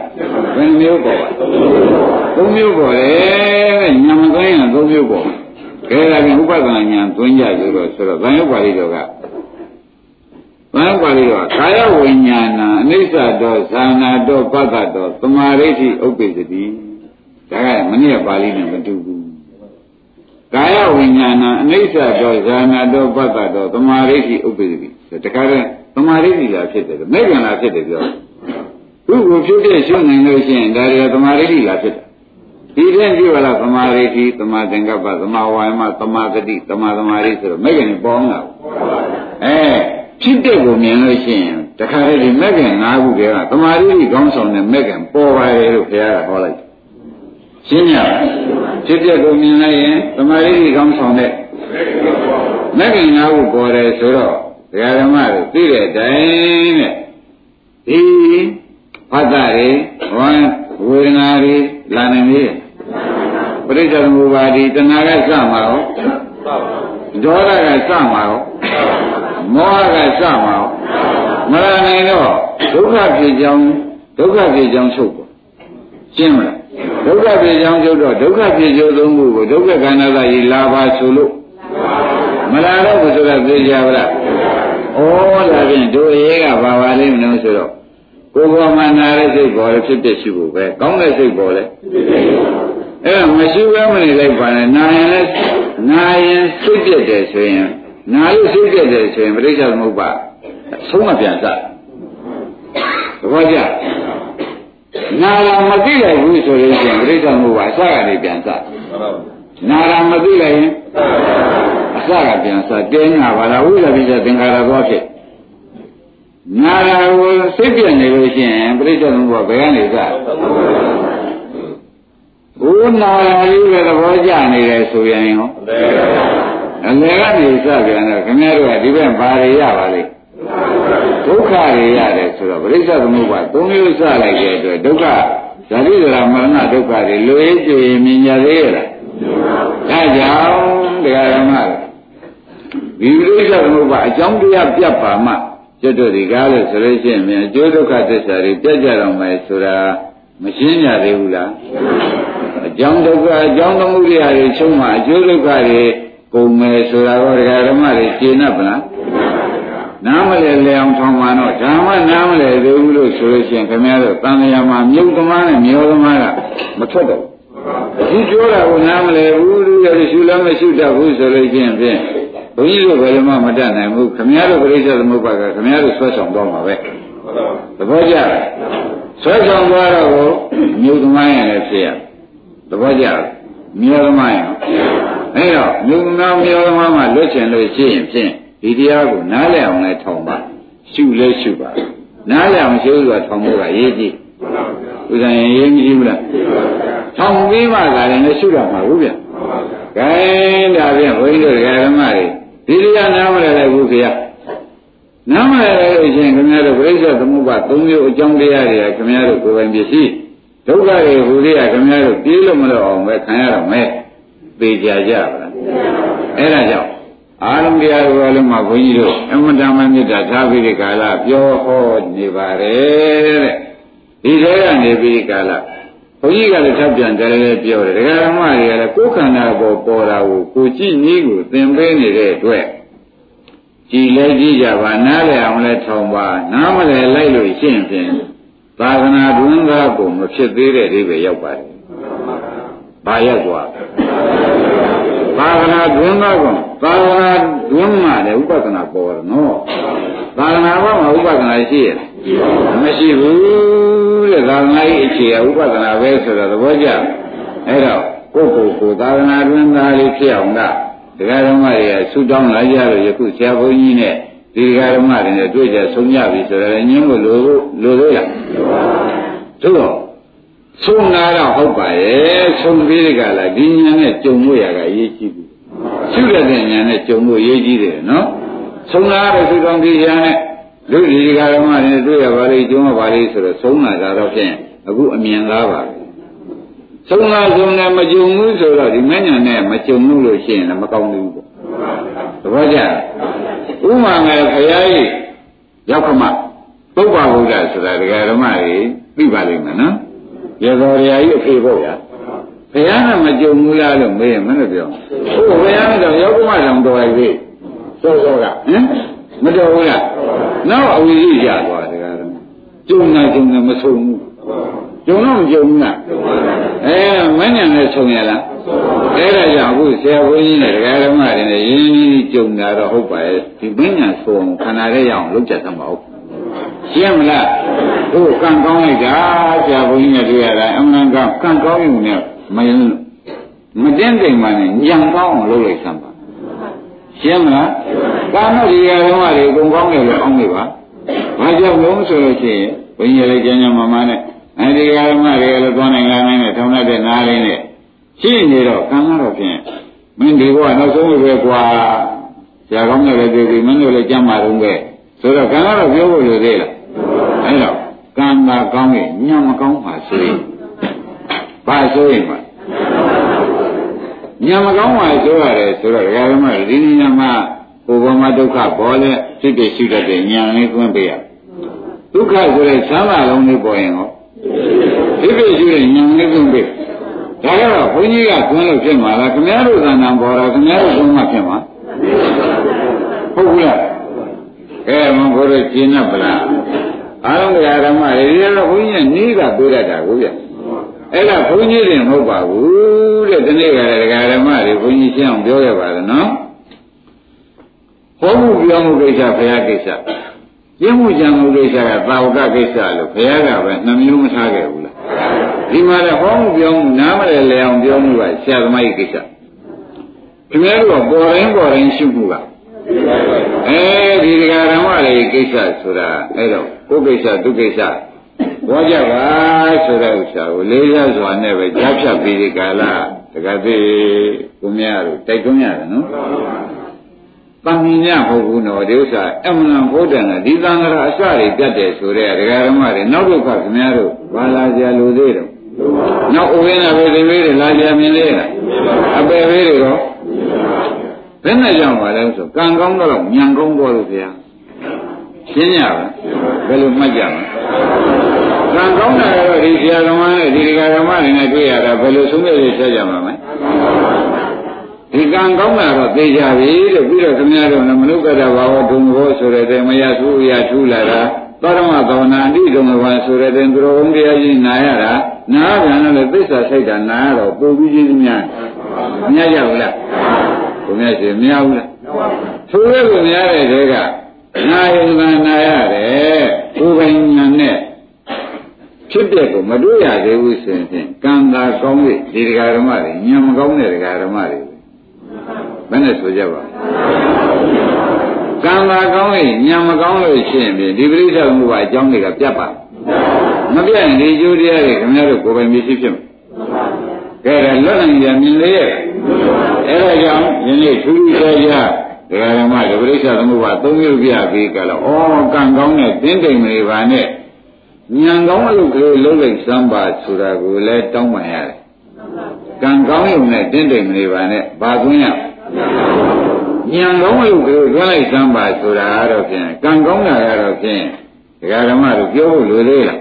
ဘယ်မျိုးပေါ်ပါ၃မျိုးပေါ်တယ်ညမသွင်းရင်၃မျိုးပေါ်ကဲဒါပြန်ဥပဒနာညာသွင်းကြဆိုတော့ဆိုတော့ဗန်ယုပါဠိတော်ကဗန်ယုပါဠိတော်ကာယဝိညာဏအနိစ္စတော်ဇာနာတော်ပတ္တတော်သမာဓိဋ္ဌိဥပ္ပစ္စတိဒါကမနည်းပါဠိနဲ့မတူဘူး ကာယဝိညာဏအနိစ္စတော်ဇာနာတော်ပတ္တတော်သမာဓိဋ္ဌိဥပ္ပစ္စတိတခါတည်းသမာဓိဋ္ဌိလာဖြစ်တယ်မေဃံလာဖြစ်တယ်ပြောသူ့ကိုဖြစ်ဖြစ်ရှုနိုင်လို့ရှိရင်ဒါရီသမာဓိဋ္ဌိလာဖြစ်တယ်ဒီတဲ့ကြည့်ပါလားသမာဓိတိသမာသင်္ကပ္ပသမာဝါယမသမာသတိသမာသမာဓိဆိုတော့မဲ့ခင်ပေါင်းတာအဲဖြစ်တဲ့ကိုမြင်လို့ရှိရင်တခါတည်းဒီမဲ့ခင်၅ခုတည်းကသမာဓိတိကောင်းဆောင်တဲ့မဲ့ခင်ပေါ်ပါရဲ့လို့ဘုရားကဟောလိုက် ရှင်းရဖြစ်တဲ့ကိုမြင်လိုက်ရင်သမာဓိတိကောင်းဆောင်တဲ့မဲ့ခင်၅ခုပေါ်တယ်ဆိုတော့ဒကာဓမ္မတွေသိတဲ့အတိုင်းနဲ့ဒီဖတ်တာတွေဝမ်းဝေဒနာတွေလာနိုင်ပြီပရိစ္ဆေသမုပ္ပါဒီတဏှာကစမှာရောဒေါသကစမှာရောမောဟကစမှာရောမရနိုင်တော့ဒုက္ခဖြစ်ကြောင်းဒုက္ခဖြစ်ကြောင်းချုပ်ပေါ့ ရှင်းမလားဒုက္ခဖြစ်ကြောင်းချုပ်တော့ဒုက္ခဖြစ်ကျိုးသုံးခုကိုဒုက္ခခန္ဓာသာကြီးလာပါဆိုလို့မလာတော့ဘူးဆိုတော့သိကြပါလားဩဒါဖြင့်တို့ရေးကဘာပါလိမ့်မလို့ဆိုတော့ကိုယ်ပေါ်မှာနာတဲ့စိတ်ပေါ်လေဖြစ်ဖြစ်ရှိဖို့ပဲကောင်းတဲ့စိတ်ပေါ်လေအဲ့ဒါမရှိဘဲမနေလိုက်ပါနဲ့နာရင်လည်းနာရင်စိတ်ပြက်တယ်ဆိုရင်နာလို့စိတ်ပြက်တယ်ဆိုရင်ပြိဿသမုပ္ပါဆုံးမပြန်စသဘောကျ နာလာမသိလိုက်ဘူးဆိုလို့ရှိရင်ပြိဿသမုပ္ပါအစကနေပြန်စနာလာမသိလိုက်ရင်အစကပြန်စတင်းနာပါလားဝိသပိစ္ဆသင်္ခါရသွားဖြစ်နာရာကိုစိတ်ပြည့်နေလို့ရှိရင်ပြိဿသမုပ္ပါဘယ်ကနေစဘုနာရာလေးပဲသဘောကျနေတယ်ဆိုရင်ရောအလယ်ကနေစပြန်တော့ခင်ဗျားတို့ကဒီဘက်ဘာတွေရပါလိမ့် ဒုက္ခတွေရတယ်ဆိုတော့ပြိဿသမုပ္ပါသုံးမျိုးစလိုက်တဲ့အတွက်ဒုက္ခဇာတိဇရာမရဏဒုက္ခတွေလွေးကြွေမြင်ကြသေးရလားဒါကြောင့်တရားဓမ္မဒီပြိဿသမုပ္ပါအကြောင်းတရားပြတ်ပါမှကျွတ်တို့ဒီကားလို့ဆိုလို့ရှိရင်မြန်အကျိုးဒုက္ခသစ္စာတွေပြတ်ကြတော့မယ်ဆိုတာမရှင်းကြသေးဘူးလားအကြောင်းဒုက္ခအကြောင်းသမှုတွေဟာချုပ်မှအကျိုးဒုက္ခတွေကုန်မယ်ဆိုတာတော့ဒကာဓမ္မတွေရှင်း납ဗလား နားမလဲလဲအောင်ထောင်မှတော့ဓမ္မနားမလဲသေးဘူးလို့ဆိုလို့ရှိရင်ခင်ဗျားတို့တန်လျာမှာမြုပ်သမားနဲ့မျောသမားကမထွက်တော့ဘူးဒီပြောတာကိုနားမလဲဘူးလူရဲ့ရှုလည်းမရှုတတ်ဘူးဆိုလို့ချင်းဖြင့်ဘုန်းကြီးတို့ဘယ်လိုမှမတတ်နိုင်ဘူးခမည်းတော်ပြိဿသမုပ္ပါကခမည်းတော်ဆွဲဆောင်တော့မှာပဲသဘောကျဆွဲဆောင်သွားတော့ကိုမြို့သမိုင်းရလည်းဖြစ်ရသဘောကျမြို့သမိုင်းရအဲ့တော့မြို့နာမြို့သမိုင်းမှာလွတ်ချင်လို့ရှိရင်ဖြင့် ဒီတရားကိုနားလည်အောင်လည်းထောင်ပါရှုလဲရှုပါနားလည်အောင်ရှုဆိုတာထောင်ဖို့ကရေးကြည့်ဥဒ္ဒရင်ရေးမကြည့်ဘူးလားထောင်ပြီးမှသာလည်းရှုရမှာဘူးဗျကဲဒါဖြင့်ဘုန်းကြီးတို့ဓမ္မတွေဒီတရားနားမလည်လိုက်ဘူးခင်ဗျနားမလည်လိုက်လို့ရှိရင်ခင်ဗျားတို့ပြိဿသမုပ္ပါသုံးမျိုးအကြောင်းတရားတွေကခင်ဗျားတို့ကိုယ်ပိုင်ပစ္စည်းဒုက္ခတွေဟူသေးရခင်ဗျားတို့ပြေးလို့မလို့အောင်ပဲခံရတော့မယ်သိကြကြပါလားအဲ့ဒါကြောင့် အာရုံတရားတော်လည်းမှာဘုန်းကြီးတို့အမတမမေတ္တာထားပြီးဒီကာလပြောဟောနေပါတယ်တဲ့ဒီထဲကနေပြီးဒီကာလဘုန်းကြီးကလည်းထပ်ပြန်တယ်လည်းပြောတယ်ဒကာဓမ္မတွေကလည်းကိုယ်ခန္ဓာပေါ်ပေါ်တာကိုကိုကြည့်နည်းကိုသင်ပေးနေတဲ့အတွက်ကြည်လဲကြည့်ကြပါနားလည်အောင်လဲထောင်ပါနားမလဲလိုက်လို့ရှင်းဖြင့်သာသနာတွင်သားကိုမဖြစ်သေးတဲ့အိဗယ်ရောက်ပါတယ်။ဘာရောက်သွား သာသနာတွင်သားကိုသာသနာတွင်မှလည်းဥပဒနာပေါ်တယ်နော်။သာသနာဘောမှာဥပဒနာရှိရဲ့မရှိဘူးတဲ့သာသနာ့အခြေအဥပဒနာပဲဆိုတော့သဘောကျ။အဲ့တော့ကိုယ့်ကိုယ်ကိုသာသနာတွင်သားလေးဖြစ်အောင်ကတရားဓမ္မတွေကဆူတောင်းလာကြလို့ယခုဆရာဘုန်းကြီးနဲ့ဒီဃာဓမ္မတွေနဲ့တွေ့ကြဆုံးကြပြီဆိုတော့ညင်းကိုလိုလိုလို့ရသို့တော့ ဆုံးနာတော့ဟုတ်ပါရဲ့ဆုံးပြီးဒီကလာဒီညာနဲ့ကြုံလို့ရတာရေးကြည့်ဘူးရှုရတဲ့ညာနဲ့ကြုံလို့ရေးကြည့်တယ်နော်ဆုံးနာတော့သူတော်ဒီညာနဲ့လူဒီဃာဓမ္မတွေနဲ့တွေ့ရပါလေကြုံရပါလေဆိုတော့ဆုံးနာတာတော့ဖြင့်အခုအမြင်လားပါဆုံးနာဆုံးနဲ့မကြုံဘူးဆိုတော့ဒီမညာနဲ့မကြုံလို့ရှိရင်လည်းမကောင်းဘူးပေါ့သဘောကျဥမာငယ်ခရီးကြီးရောက်ခမပုပ္ပဗုဒ္ဓဆိုတာဒကာဓမ္မတွေသိပါလိမ့်မယ်နော် ရေတော်ရာကြီးအဖေပေါ့ဗျာဘုရားနဲ့မကြုံဘူးလားလို့မေးရင်မလို့ပြောဟုတ်ဘုရားနဲ့တော့ရောက်ခမတောင်တော်ရည်စောစောကဟင်မတော်ဘူးလားနောက်အဝိဇ္ဇရသွားဒကာဓမ္မကြုံနေကြုံနေမဆုံးဘူးကြုံတော့မကြုံဘူးလားအဲမဉ္ဇဉ်နဲ့ဆုံရလားအဲ့ဒါကြောင့်အခုဆရာဘုန်းကြီးနဲ့ဒကာဓမ္မတွေနဲ့ရင်းရင်းကြုံတာတော့ဟုတ်ပါရဲ့ဒီမဉ္ဇဉ်ဆုံခန္ဓာရဲ့ရအောင်လုပ်ကြသမှာဟုတ် ရှင်းမလားတို့ကံကောင်းလိုက်တာဆရာဘုန်းကြီးနဲ့တွေ့ရတာအမှန်ကကံကောင်းရုံနဲ့မယင်းမတင်းတိမ်မှနဲ့ညံကောင်းအောင်လုပ်လိုက်သမ်းပါရှင်းမလားကာမဒီရဓမ္မတွေအကုန်ကောင်းတယ်လို့အောင်းနေပါဘာကြောင့်လို့ဆိုလို့ရှိရင်ဘုန်းကြီးလည်းကျမ်းကျမ်းမာမာနဲ့အဲဒီဓမ္မတွေလည်းသွားနိုင်လာနိုင်နဲ့ထောင်တဲ့နားလေးနဲ့ရှိနေတော့ကံကတော့ဖြင့်မင်းဒီဘဝနောက်ဆုံးပဲကွာဆရာကောင်းတယ်လည်းတွေ့ပြီမင်းတို့လည်းကြမ်းပါတော့ပဲ ဆိုတော့ကံကတော့ပြောဖို့လိုသေးလားအဲတော့ကံသာကောင်းရင်ညံမကောင်းပါဆိုရင်ဘာဆိုရင်ပါညံမကောင်းပါဆိုရတယ်ဆိုတော့ဓမ္မဒီညံမှာကိုယ်ပေါ်မှာဒုက္ခပေါ်လဲစိတ်တွေရှိတတ်တဲ့ညံလေးသွင်းပေးရဒုက္ခဆိုတဲ့သမ်းပါလုံးလေးပေါ်ရင်ဟောစိတ်တွေရှိတဲ့ညံလေးသွင်းပေးဒါကတော့ဘုန်းကြီးကသွင်းလို့ဖြစ်မှာလားခင်ဗျားတို့သဏ္ဍာန်ပေါ်တာခင်ဗျားတို့သွင်းမှဖြစ်မှာဟုတ်ဘူးလား ကဲမဘုရားကျင်း납ဗလားအားလုံးတရားဓမ္မတွေဒီတော့ဘုန်းကြီးကနီးကပြေးတတ်တာကိုဗျအဲ့ဒါဘုန်းကြီးတွေမဟုတ်ပါဘူးတဲ့ဒီနေ့ကလည်းတရားဓမ္မတွေဘုန်းကြီးရှင်းအောင်ပြောခဲ့ပါတယ်နော်ဟောမှုပြောမှုကိစ္စဘုရားကိစ္စကျင့်မှုကြံမှုကိစ္စကသာဝကကိစ္စလို့ဘုရားကပဲနှမျိုးမထားခဲ့ဘူးလားဒီမှာလည်းဟောမှုပြောမှုနားမလဲလဲအောင်ပြောမှုကဆရာသမားကြီးကိစ္စခင်ဗျားတို့ကပေါ်ရင်ပေါ်ရင်ရှုမှုက အဲဒီဒကာဓမ္မတွေကိစ္စဆိုတာအဲ့တော့ကိုယ်ကိစ္စသူကိစ္စဘောကြပါဆိုတဲ့ဥစ္စာကိုလေးရစွာနဲ့ပဲကြားဖြတ်ပြီးဒီကာလဒကာသေးကိုမြတ်တို့တိုက်တွန်းရတယ်နော်တန်မြင်မဟုတ်ဘူးနော်ဒီဥစ္စာအမှန်ဘုဒ္ဓံကဒီသံဃာအစတွေပြတ်တယ်ဆိုတဲ့ဒကာဓမ္မတွေနောက်တစ်ခါခင်ဗျားတို့ဘာလာကြလို့သေးတယ်နောက်ဥပ္ပန္နဘေသေတွေလာကြမြင်သေးလားအပေဘေးတွေတော့ ဘယ်နဲ့ကြောင့်ပါလဲဆိုကံကောင်းတော့ညံကောင်းတော့လို့ဗျာရှင်းရပါဘယ်လိုမှတ်ကြမလဲကံကောင်းတာတော့ဒီဆရာသမားနဲ့ဒီဒကာဓမ္မတွေနဲ့တွေ့ရတာဘယ်လိုဆုံးဖြတ်ရဆက်ကြမှာမလဲဒီကံကောင်းတာတော့သိကြပြီတဲ့ပြီးတော့ခင်ဗျားတို့ကမနုဿတဘာဝဒုံဘောဆိုတဲ့တေမယသုရထူလာတာသောရမသောနာအတိဒုံဘဝဆိုတဲ့တင်သူတော်ဘုံတရားကြီးနာရတာနားပြန်လို့သစ္စာစိတ်တာနာရတော့ပုံပြီးကြီးများမြတ်ရဘူးလား ဘုရားရှင်မရဘူးလားဆိုရဲကိုများတဲ့တဲကနာယုံသာနာရတယ်ကိုယ်ပိုင်ညာနဲ့ဖြစ်တဲ့ကိုမတွေ့ရသေးဘူးဆိုရင်ကံသာကောင်းပြီဒီတရားဓမ္မတွေညံမကောင်းတဲ့တရားဓမ္မတွေဘယ်နဲ့ဆိုကြပါကံသာကောင်းပြီညံမကောင်းလို့ရှိရင်ဒီပရိစ္ဆေမှုပါအကြောင်းတွေကပြတ်ပါမပြတ်ရင်ဒီကျိုးတရားတွေခင်ဗျားတို့ကိုယ်ပိုင်မရှိဖြစ်မှာ ကဲဒါလွတ်နိုင်ကြမြင်လေရဲ့အဲဒါကြောင့်ယနေ့ထူးထူးခြားခြားဒကာဓမ္မဒပရိစ္ဆသမုပ္ပါသုံးမျိုးပြပြီးကြတော့ဩကံကောင်းတဲ့တင်းတိမ်တွေပါနဲ့ဉာဏ်ကောင်းအလုပ်ကလေးလုံးလိုက်စမ်းပါဆိုတာကိုလည်းတောင်းပန်ရတယ်ကံကောင်းရုံနဲ့တင်းတိမ်တွေပါနဲ့ဘာကွင်းရဉာဏ်ကောင်းအလုပ်ကလေးလွှဲလိုက်စမ်းပါဆိုတာကတော့ဖြင့်ကံကောင်းတာကတော့ဖြင့်ဒကာဓမ္မတို့ပြောဖို့လိုသေးလား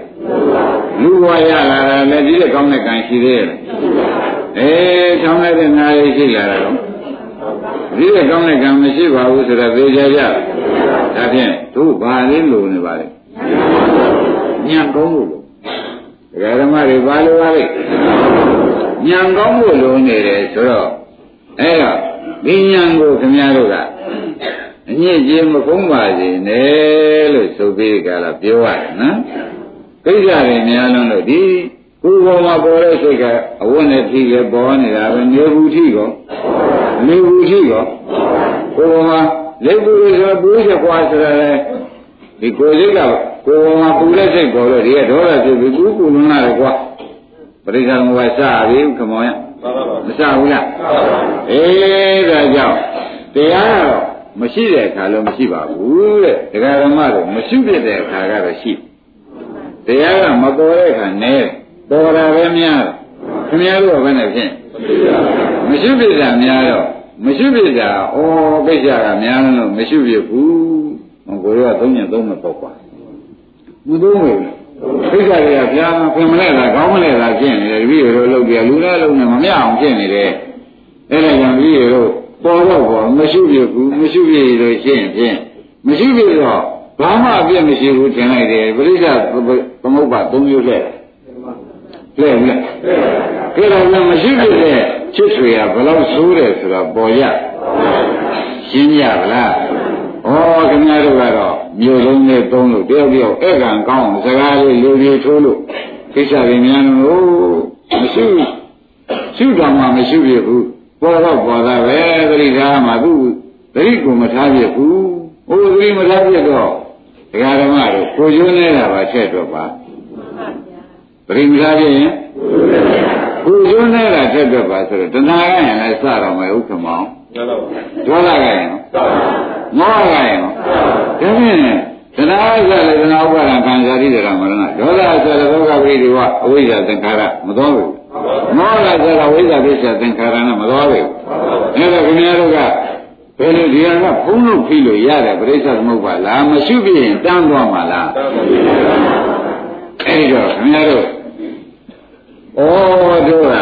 လူဘဝရလာတာလည်းဒီလက်ကောင်းတဲ့ကံရှိသေးရဲ့ အေးထောင်းလိုက်တဲ့နာရီရှိလာတာတော့ဒီလက်ကောင်းတဲ့ကံမရှိပါဘူးဆိုတော့သိကြကြဒါဖြင့်တို့ဘာလေးလိုနေပါလဲညံကောင်းလို့ဒကာဓမ္မတွေဘာလိုပါလဲညံကောင်းလို့လိုနေတယ်ဆိုတော့အဲ့တော့ဒီညံကိုခင်ဗျားတို့ကအညစ်အကြေးမကုန်းပါစေနဲ့လို့ဆိုပြီးကြလားပြောရတယ်နော်ကိစ္စတွေများလုံးလို့ဒီ ကိုယ်ပေါ်မှာပေါ်တဲ့စိတ်ကအဝတ်နဲ့ထိပဲပေါ်နေတာပဲနေဘူးထိကောနေဘူးထိကောကိုယ်ပေါ်မှာလက်ဘူးတွေဆိုပူးချက်ကွာဆိုရယ်ဒီကိုယ်စိတ်ကကိုယ်ပေါ်မှာပူတဲ့စိတ်ပေါ်လို့ဒီကဒေါသဖြစ်ပြီးကူးကူလွန်းလာတယ်ကွာပရိစ္ဆေသမုပ္ပါစပြီခမောင်ရမစဘူးလားအေးဒါကြောင့်တရားကတော့မရှိတဲ့အခါလုံးမရှိပါဘူးတဲ့ဒကာဓမ္မတို့မရှိဖြစ်တဲ့အခါကတော့ရှိတရားကမပေါ်တဲ့အခါနဲ ပေါ်တာပဲများခင်ဗျားတို့ကဘယ်နဲ့ဖြင့်မရှိဖြစ်တာများတော့မရှိဖြစ်တာဩကိစ္စကများလို့မရှိဖြစ်ဘူးဟောကိုရောသုံးညသုံးမပေါ့ကွာမသုံးဘူးကိစ္စတွေကဗျာခင်မလဲတာကောင်းမလဲတာဖြစ်နေတယ်တပည့်တို့လုပ်ကြလူလည်းလုံးနဲ့မမြအောင်ဖြစ်နေတယ်အဲ့ဒါကြောင့်တပည့်တို့ပေါ်တော့ပေါ်မရှိဖြစ်ဘူးမရှိဖြစ်လို့ရှိရင်ဖြင့်မရှိဖြစ်တော့ဘာမှအပြည့်မရှိဘူးထင်လိုက်တယ်ပရိစ္ဆသမုပ္ပါ၃မျိုးလဲ လဲလဲကဲတော့မရှိဖြစ်တဲ့ချစ်ဆွေကဘယ်လောက်ဆိုးတယ်ဆိုတော့ပေါ်ရရှင်းရဗလားဩခင်ဗျားတို့ကတော့မြို့လုံးနဲ့သုံးလို့တယောက်တယောက်ဧကံကောင်းစကားလေးလူကြီးထိုးလို့ကိစ္စတွေများလို့မရှိရှုတော်မှမရှိပြဘူးပေါ်တော့ပေါ်တာပဲသတိထားမှသူသတိကိုမထားပြဘူးဟိုသတိမထားပြတော့ဒကာဓမ္မတို့ကိုကျွန်းနေတာပါချက်တော့ပါ သတိမထားပြရင်ကိုကျွန်းနေတာချက်တော့ပါဆိုတော့တဏှာကရင်လည်းစတော့မယ်ဥက္ကမောင်ဒေါသကရင်မောဟကရင်ဒါဖြင့်တဏှာဆိုလည်းတဏှာဥပါဒံခံစားရတဲ့မရဏဒေါသဆိုလည်းဒုက္ခဝိရိဝအဝိဇ္ဇာသင်္ခါရမတော်ဘူးမောဟဆိုတာဝိဇ္ဇာပစ္စယသင်္ခါရနဲ့မတော်ဘူးအဲ့တော့ခင်ဗျားတို့ကဘယ်လိုဒီဟာကဖုံးလို့ဖိလို့ရတယ်ပြိဿသမုပ္ပါလားမရှိပြရင်တန်းသွားမှာလား အဲ့ဒီတော့ခင်ဗျားတို့ဩတို့က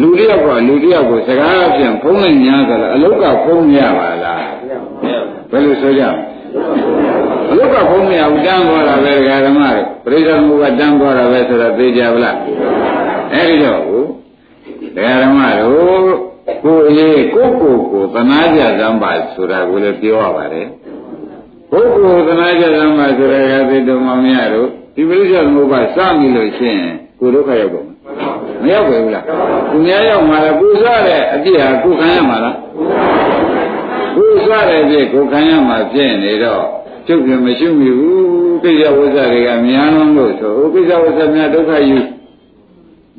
လူတယောက်ကလူတယောက်ကိုစကားဖြင့်ဖုံးနေ냐ဆိုတော့အလုတ်ကဖုံးရပါလားဘယ်လိုဆိုကြအလုတ်ကဖုံးမရဘူးတန်းသွားတာပဲဓမ္မတွေပြိဿသမုပ္ပါတန်းသွားတာပဲဆိုတော့သိကြဗလားအဲ့ဒီတော့တရားဓမ္မတို့ကိုယ်ရေးကိုယ်ကိုယ်ကိုသနာကြသံပါဆိုတာကိုလည်းပြောရပါတယ်ကိုယ်ကိုယ်သနာကြသံပါဆိုတဲ့ကသိတော်မောင်များတို့ ဒီပရိစ္ဆေသမုပ္ပါစမိလို့ရှိရင်ကိုယ်ဒုက္ခရောက်တော့မရောက်ပဲဘူးလားသူများရောက်မှာလားကိုယ်စားတဲ့အပြစ်ဟာကိုယ်ခံရမှာလားကိုယ်စားတဲ့အပြစ်ကိုယ်ခံရမှာဖြစ်နေတော့ကျုပ်ကမရှိမိဘူးကိစ္စဝိဇ္ဇတွေကများလုံးလို့ဆိုကိစ္စဝိဇ္ဇများဒုက္ခယူ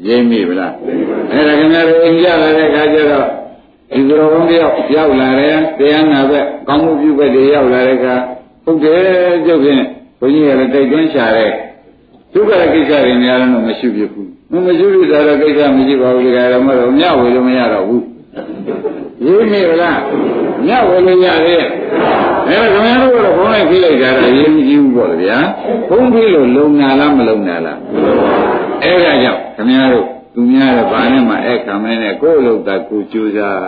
ရိပ်မိဗလားအဲ့ဒါခင်ဗျားတို့အိမ်ကြလာတဲ့အခါကျတော့ဒီသရောဘုံတယောက်ရောက်လာတယ်တရားနာဘက်ကောင်းမှုပြုဘက်တွေရောက်လာတဲ့အခါဟုတ်တယ်ကျုပ်ဖြင့် ဘုန်းကြီးကလည်းတိုက်တွန်းရှာတဲ့ဒုက္ခကိစ္စတွေများတော့မရှိဖြစ်ဘူးမမရှိဘူးဆိုတော့ကိစ္စမရှိပါဘူးဒီကရမတော့မြဝေလို့မရတော့ဘူးရိပ်မိဗလားမြဝေလို့ရသေးရဲ့အဲခင်ဗျားတို့ကတော့ဘုန်းလိုက်ဖိလိုက်ကြတာရေးမကြည့်ဘူးပေါ့ဗျာဘုန်းဖိလို့လုံနာလားမလုံနာလားအဲ့ဒါကြောင့်ခင်ဗျားတို့သူများတဲ့ဘာနဲ့မှအဲ့ခံမနဲ့ကိုယ်လို့တာကိုကြိုးစား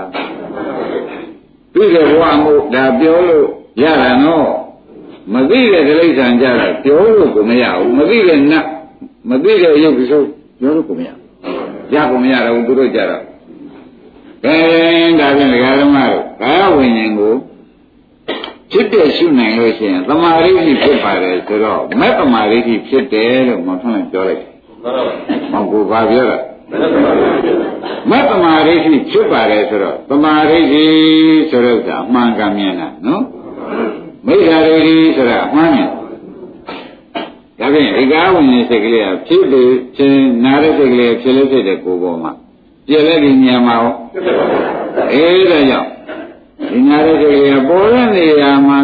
ပြီးတဲ့ဘဝမို့ဒါပြောလို့ရတာနော် မသိတဲ့တိရစ္ဆာန်ကြတော့ပြောလို့ကိုမရဘူးမသိတဲ့နတ်မသိတဲ့ရုပ်ကိစ္စပြောလို့ကိုမရရကိုမရတော့သူတို့ကြတော့အဲဒါဖြင့်ဒကာဓမ္မတို့ကာယဝိညာဉ်ကိုဖြစ်တဲ့ရှုနိုင်လို့ရှိရင်သမာဓိဖြစ်ပါတယ်ဆိုတော့မဲ့သမာဓိဖြစ်တယ်လို့မထွန်းပြောလိုက်တယ်မှန်ပါဘူးဘာပြောတာမတ္တမာရိရှိဖြစ်ပါတယ်ဆိုတော့တမာရိရှိဆိုတော့ကအမှန်ကန်မြင်တာနော် မိစ္ဆာရိရှိဆိုတာအမှန်မြင်ဒါဖြင့်ဧကဝိညာဉ်စိတ်ကလေးကဖြစ်ပြီးဖြစ်နာတဲ့စိတ်ကလေးဖြစ်လို့ဖြစ်တဲ့ကိုယ်ပေါ်မှာပြည့်လက်ဒီဉာဏ်မှာဟောအေးဒါကြောင့်ဒီနာတဲ့စိတ်ကလေးကပေါ်တဲ့နေရာမှာ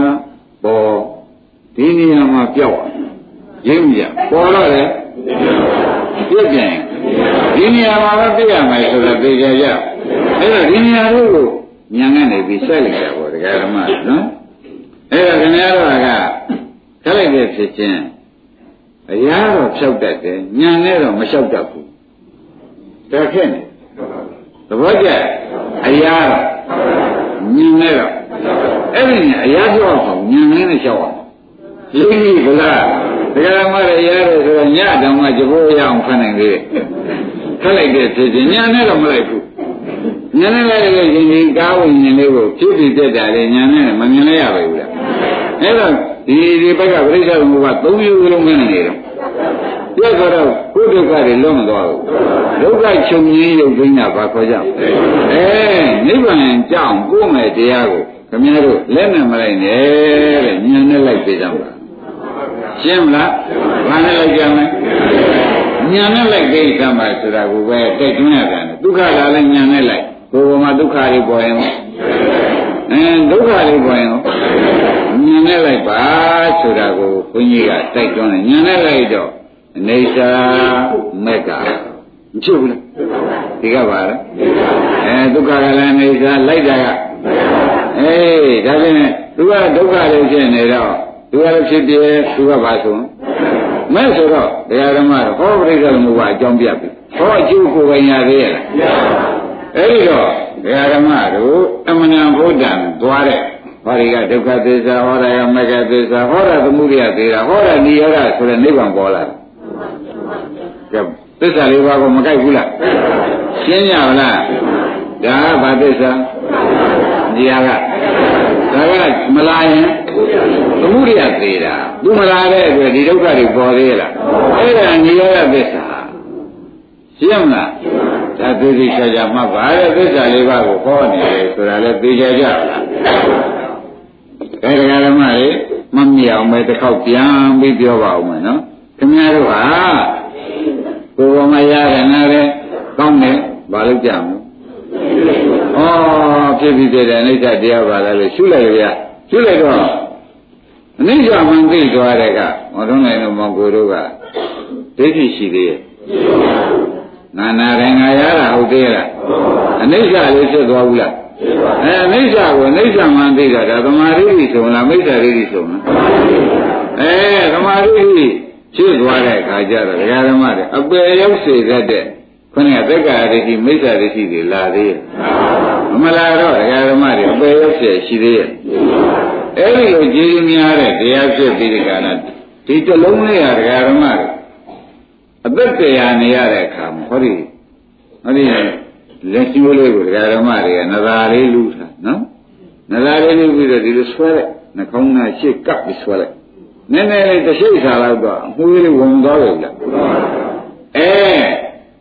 ပေါ်ဒီနေရာမှာပြောက်ရင်းကြပေါ်တော့လေပြည့်ပြန်ဒီနေရာမှာပဲပြရမယ်ဆိုတော့သိကြကြအဲ့တော့ဒီနေရာလေးကိုဉာဏ်ကနေပြီးဆက်လိုက်တာပေါ့တရားဓမ္မနော် အဲ့တော့ခင်ဗျားတို့ကခက်လိုက်တဲ့ဖြစ်ချင်းအရာတော့ဖြောက်တတ်တယ်ဉာဏ်နဲ့တော့မလျှောက်တတ်ဘူးဒါဖြစ်နေသဘောကျအရာတော့ဉာဏ်နဲ့တော့အဲ့ဒီအရာပြောက်အောင်ဉာဏ်နဲ့လျှောက်အောင်လိမ့်ပြီဗလားတရားမှလည်းရတယ်ဆိုတော့ညတောင်မှကြိုးရအောင်ဖတ်နိုင်သေးတယ်ခက်လိုက်တဲ့ဖြစ်ချင်းညာနဲ့တော့မလိုက်ဘူးညာနဲ့လိုက်လို့ရှင်ဒီကားဝင်ဉာဏ်လေးကိုဖြစ်ပြီးတက်တာလေညာနဲ့မမြင်လိုက်ရပါဘူးလား အဲ့တော့ဒီဒီဘက်ကပြိဿဘုရားသုံးမျိုးလုံးမင်းနေတယ်ပြတ်တော့ကိုယ်ဒုက္ခတွေလွတ်မသွားဘူးဒုက္ခချုပ်ငင်းရုပ်သိမ်းတာဘာခေါ်ကြအဲနိဗ္ဗာန်ကြောင့်ကိုယ်မဲ့တရားကိုခင်ဗျားတို့လက်နဲ့မလိုက်နဲ့တဲ့ဉာဏ်နဲ့လိုက်ပေးကြပါရှင်းမလားဘာနဲ့လိုက်ကြမလဲညာနဲ့လိုက်ကိစ္စမှာဆိုတာကိုပဲတိုက်တွန်းရတယ်ဒုက္ခလာလဲညာနဲ့လိုက်ကိုယ်ပေါ်မှာဒုက္ခတွေပေါ်ရင်အဲဒုက္ခတွေပေါ်ရင် ညာနဲ့လိုက်ပါဆိုတာကိုဘုန်းကြီးကတိုက်တွန်းတယ်ညာနဲ့လိုက်တော့အနေစာမက်ကမဖြစ်ဘူးလားဒီကပါလားအဲဒုက္ခကလည်းအနေစာလိုက်တာကအေးဒါဖြင့်သူကဒုက္ခတွေဖြစ်နေတော့သူကလည်းဖြစ်တယ်သူကပါဆိုမဲ့ဆိုတော့တရားဓမ္မတော့ဟောပရိစ္ဆေသမုပ္ပါအကြောင်းပြပြီဟောအကျိုးကိုယ်ပိုင်ရသေးရဲ့လားအဲ့ဒီတော့တရားဓမ္မတို့အမှန်တန်ဘုဒ္ဓံသွားတဲ့ ဟောဒီကဒုက္ခသစ္စာဟောတာကမဂ္ဂသစ္စာဟောတာသမုဒယသေးတာဟောတာနိရောဓဆိုတဲ့နိဗ္ဗာန်ပေါ်လာတယ်သစ္စာလေးပါးကိုမကြိုက်ဘူးလားရှင်းကြမလားဒါကဘာသစ္စာဒီဟာကဒါကမလာရင်သမုဒိယသေးတာသူမလာတဲ့အတွက်ဒီဒုက္ခတွေပေါ်သေးလားအဲ့ဒါနိရောဓသစ္စာရှင်းမလားဒါသိသိချာချာမှတ်ပါတဲ့သစ္စာလေးပါးကိုဟောနေတယ်ဆိုတာလည်းသိကြကြလား ဒါကဓမ္မတွေမမြင်အောင်ပဲတစ်ခေါက်ပြန်ပြီးပြောပါဦးမယ်နော်ခင်ဗျားတို့ဟာကိုယ်ပေါ်မှာရတယ်နားတယ်ကောင်းတယ်ဘာလို့ကြမလဲဩဖြစ်ပြီးပြတဲ့အနိစ္စတရားပါလားလို့ရှုလိုက်ရရှုလိုက်တော့အနိစ္စမှန်သိသွားတဲ့ကမောထုံးနိုင်တို့မောင်ကိုတို့ကဒိဋ္ဌိရှိသေးရဲ့နာနာရင်ငါရတာဟုတ်သေးလားအနိစ္စလေးဖြစ်သွားဘူးလား အဲအနိစ္စကိုအနိစ္စမှန်သိတာဒါသမာဓိဆိုလားမိစ္ဆာဓိဆိုလားအဲသမာဓိဖြစ်သွားတဲ့အခါကျတော့ဒကာဓမ္မတွေအပယ်ရောက်စေတတ်တဲ့ခုနကသက္ကာဒိဋ္ဌိမိစ္ဆာဒိဋ္ဌိတွေလာသေးရဲ့မလာတော့ဒကာဓမ္မတွေအပယ်ရောက်စေရှိသေးရဲ့အဲ့ဒီလိုကြည်ကြီးများတဲ့တရားဖြစ်ပြီးဒီကရဒီတလုံးလေးဟာဒကာဓမ္မတွေအသက်တရားနေရတဲ့အခါမှာဟောဒီဟောဒီ လက်ရှိလေးကိုဒကာဓမ္မတွေကနသာလေးလူထားနော်နသာလေးလူပြီးတော့ဒီလိုဆွဲလိုက်နှကောင်းသားရှေ့ကပ်ပြီးဆွဲလိုက်နည်းနည်းလေးတစ်ရှိတ်စားလောက်တော့အမှုလေးဝင်သွားပြီလားအဲ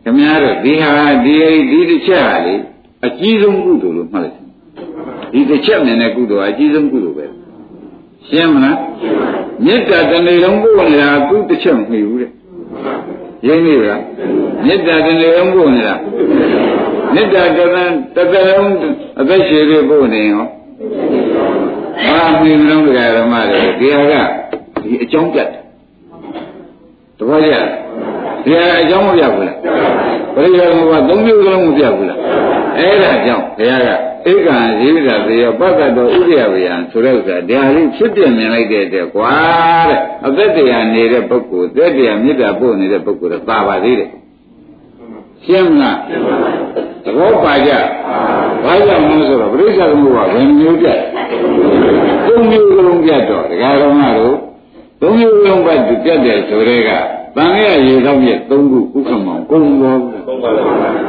ခင်ဗျားတို့ဒီဟာဒီဒီတစ်ချက်ဟာလေအကြီးဆုံးကုသိုလ်လို့မှတ်လိုက်ဒီတစ်ချက်နဲ့နဲ့ကုသိုလ်အကြီးဆုံးကုသိုလ်ပဲရှင်းမလားမေတ္တာတဏှေလုံးပို့နေတာကုတစ်ချက်မမှီဘူးတဲ့ ရင်းပြီလားမေတ္တာတဏှေလုံးပို့နေတာမေတ္တာတသံတသလုံးအသက်ရှင်ပြီးပို့နေရောဘာမှမလုံးတရားဓမ္မတွေဒီဟာကဒီအကြောင်းပြတ်တပည့်ရဒီဟာအကြောင်းမပြဘူးလားပရိယောကသုံးမျိုးလုံးမပြဘူးလားအဲ့ဒါ ကြောင့်ဘုရားကဧကံဇိဝိဒသေယောပတ္တတော်ဥဒယဝယံဆိုတဲ့ဥစ္စာဒါလေးဖြစ်ပြမြင်လိုက်တဲ့တဲ့ကွာတဲ့အသက်တရားနေတဲ့ပုဂ္ဂိုလ်သက်တရားမေတ္တာပို့နေတဲ့ပုဂ္ဂိုလ်ကသာပါသေးတယ်ရှင်းမလားသဘောပါကြဘာကြောင့်လဲဆိုတော့ပရိစ္ဆေသမုပ္ပါဘယ်မျိုးပြတ်သုံးမျိုးလုံးပြတ်တော့ဒကာတော်မတို့သုံးမျိုးလုံးပဲသူပြတ်တယ်ဆိုတဲ့က တန်ရရေကောင်းမြတ်သုံးခုဥက္ကမောင်ကုန်သွားဘူး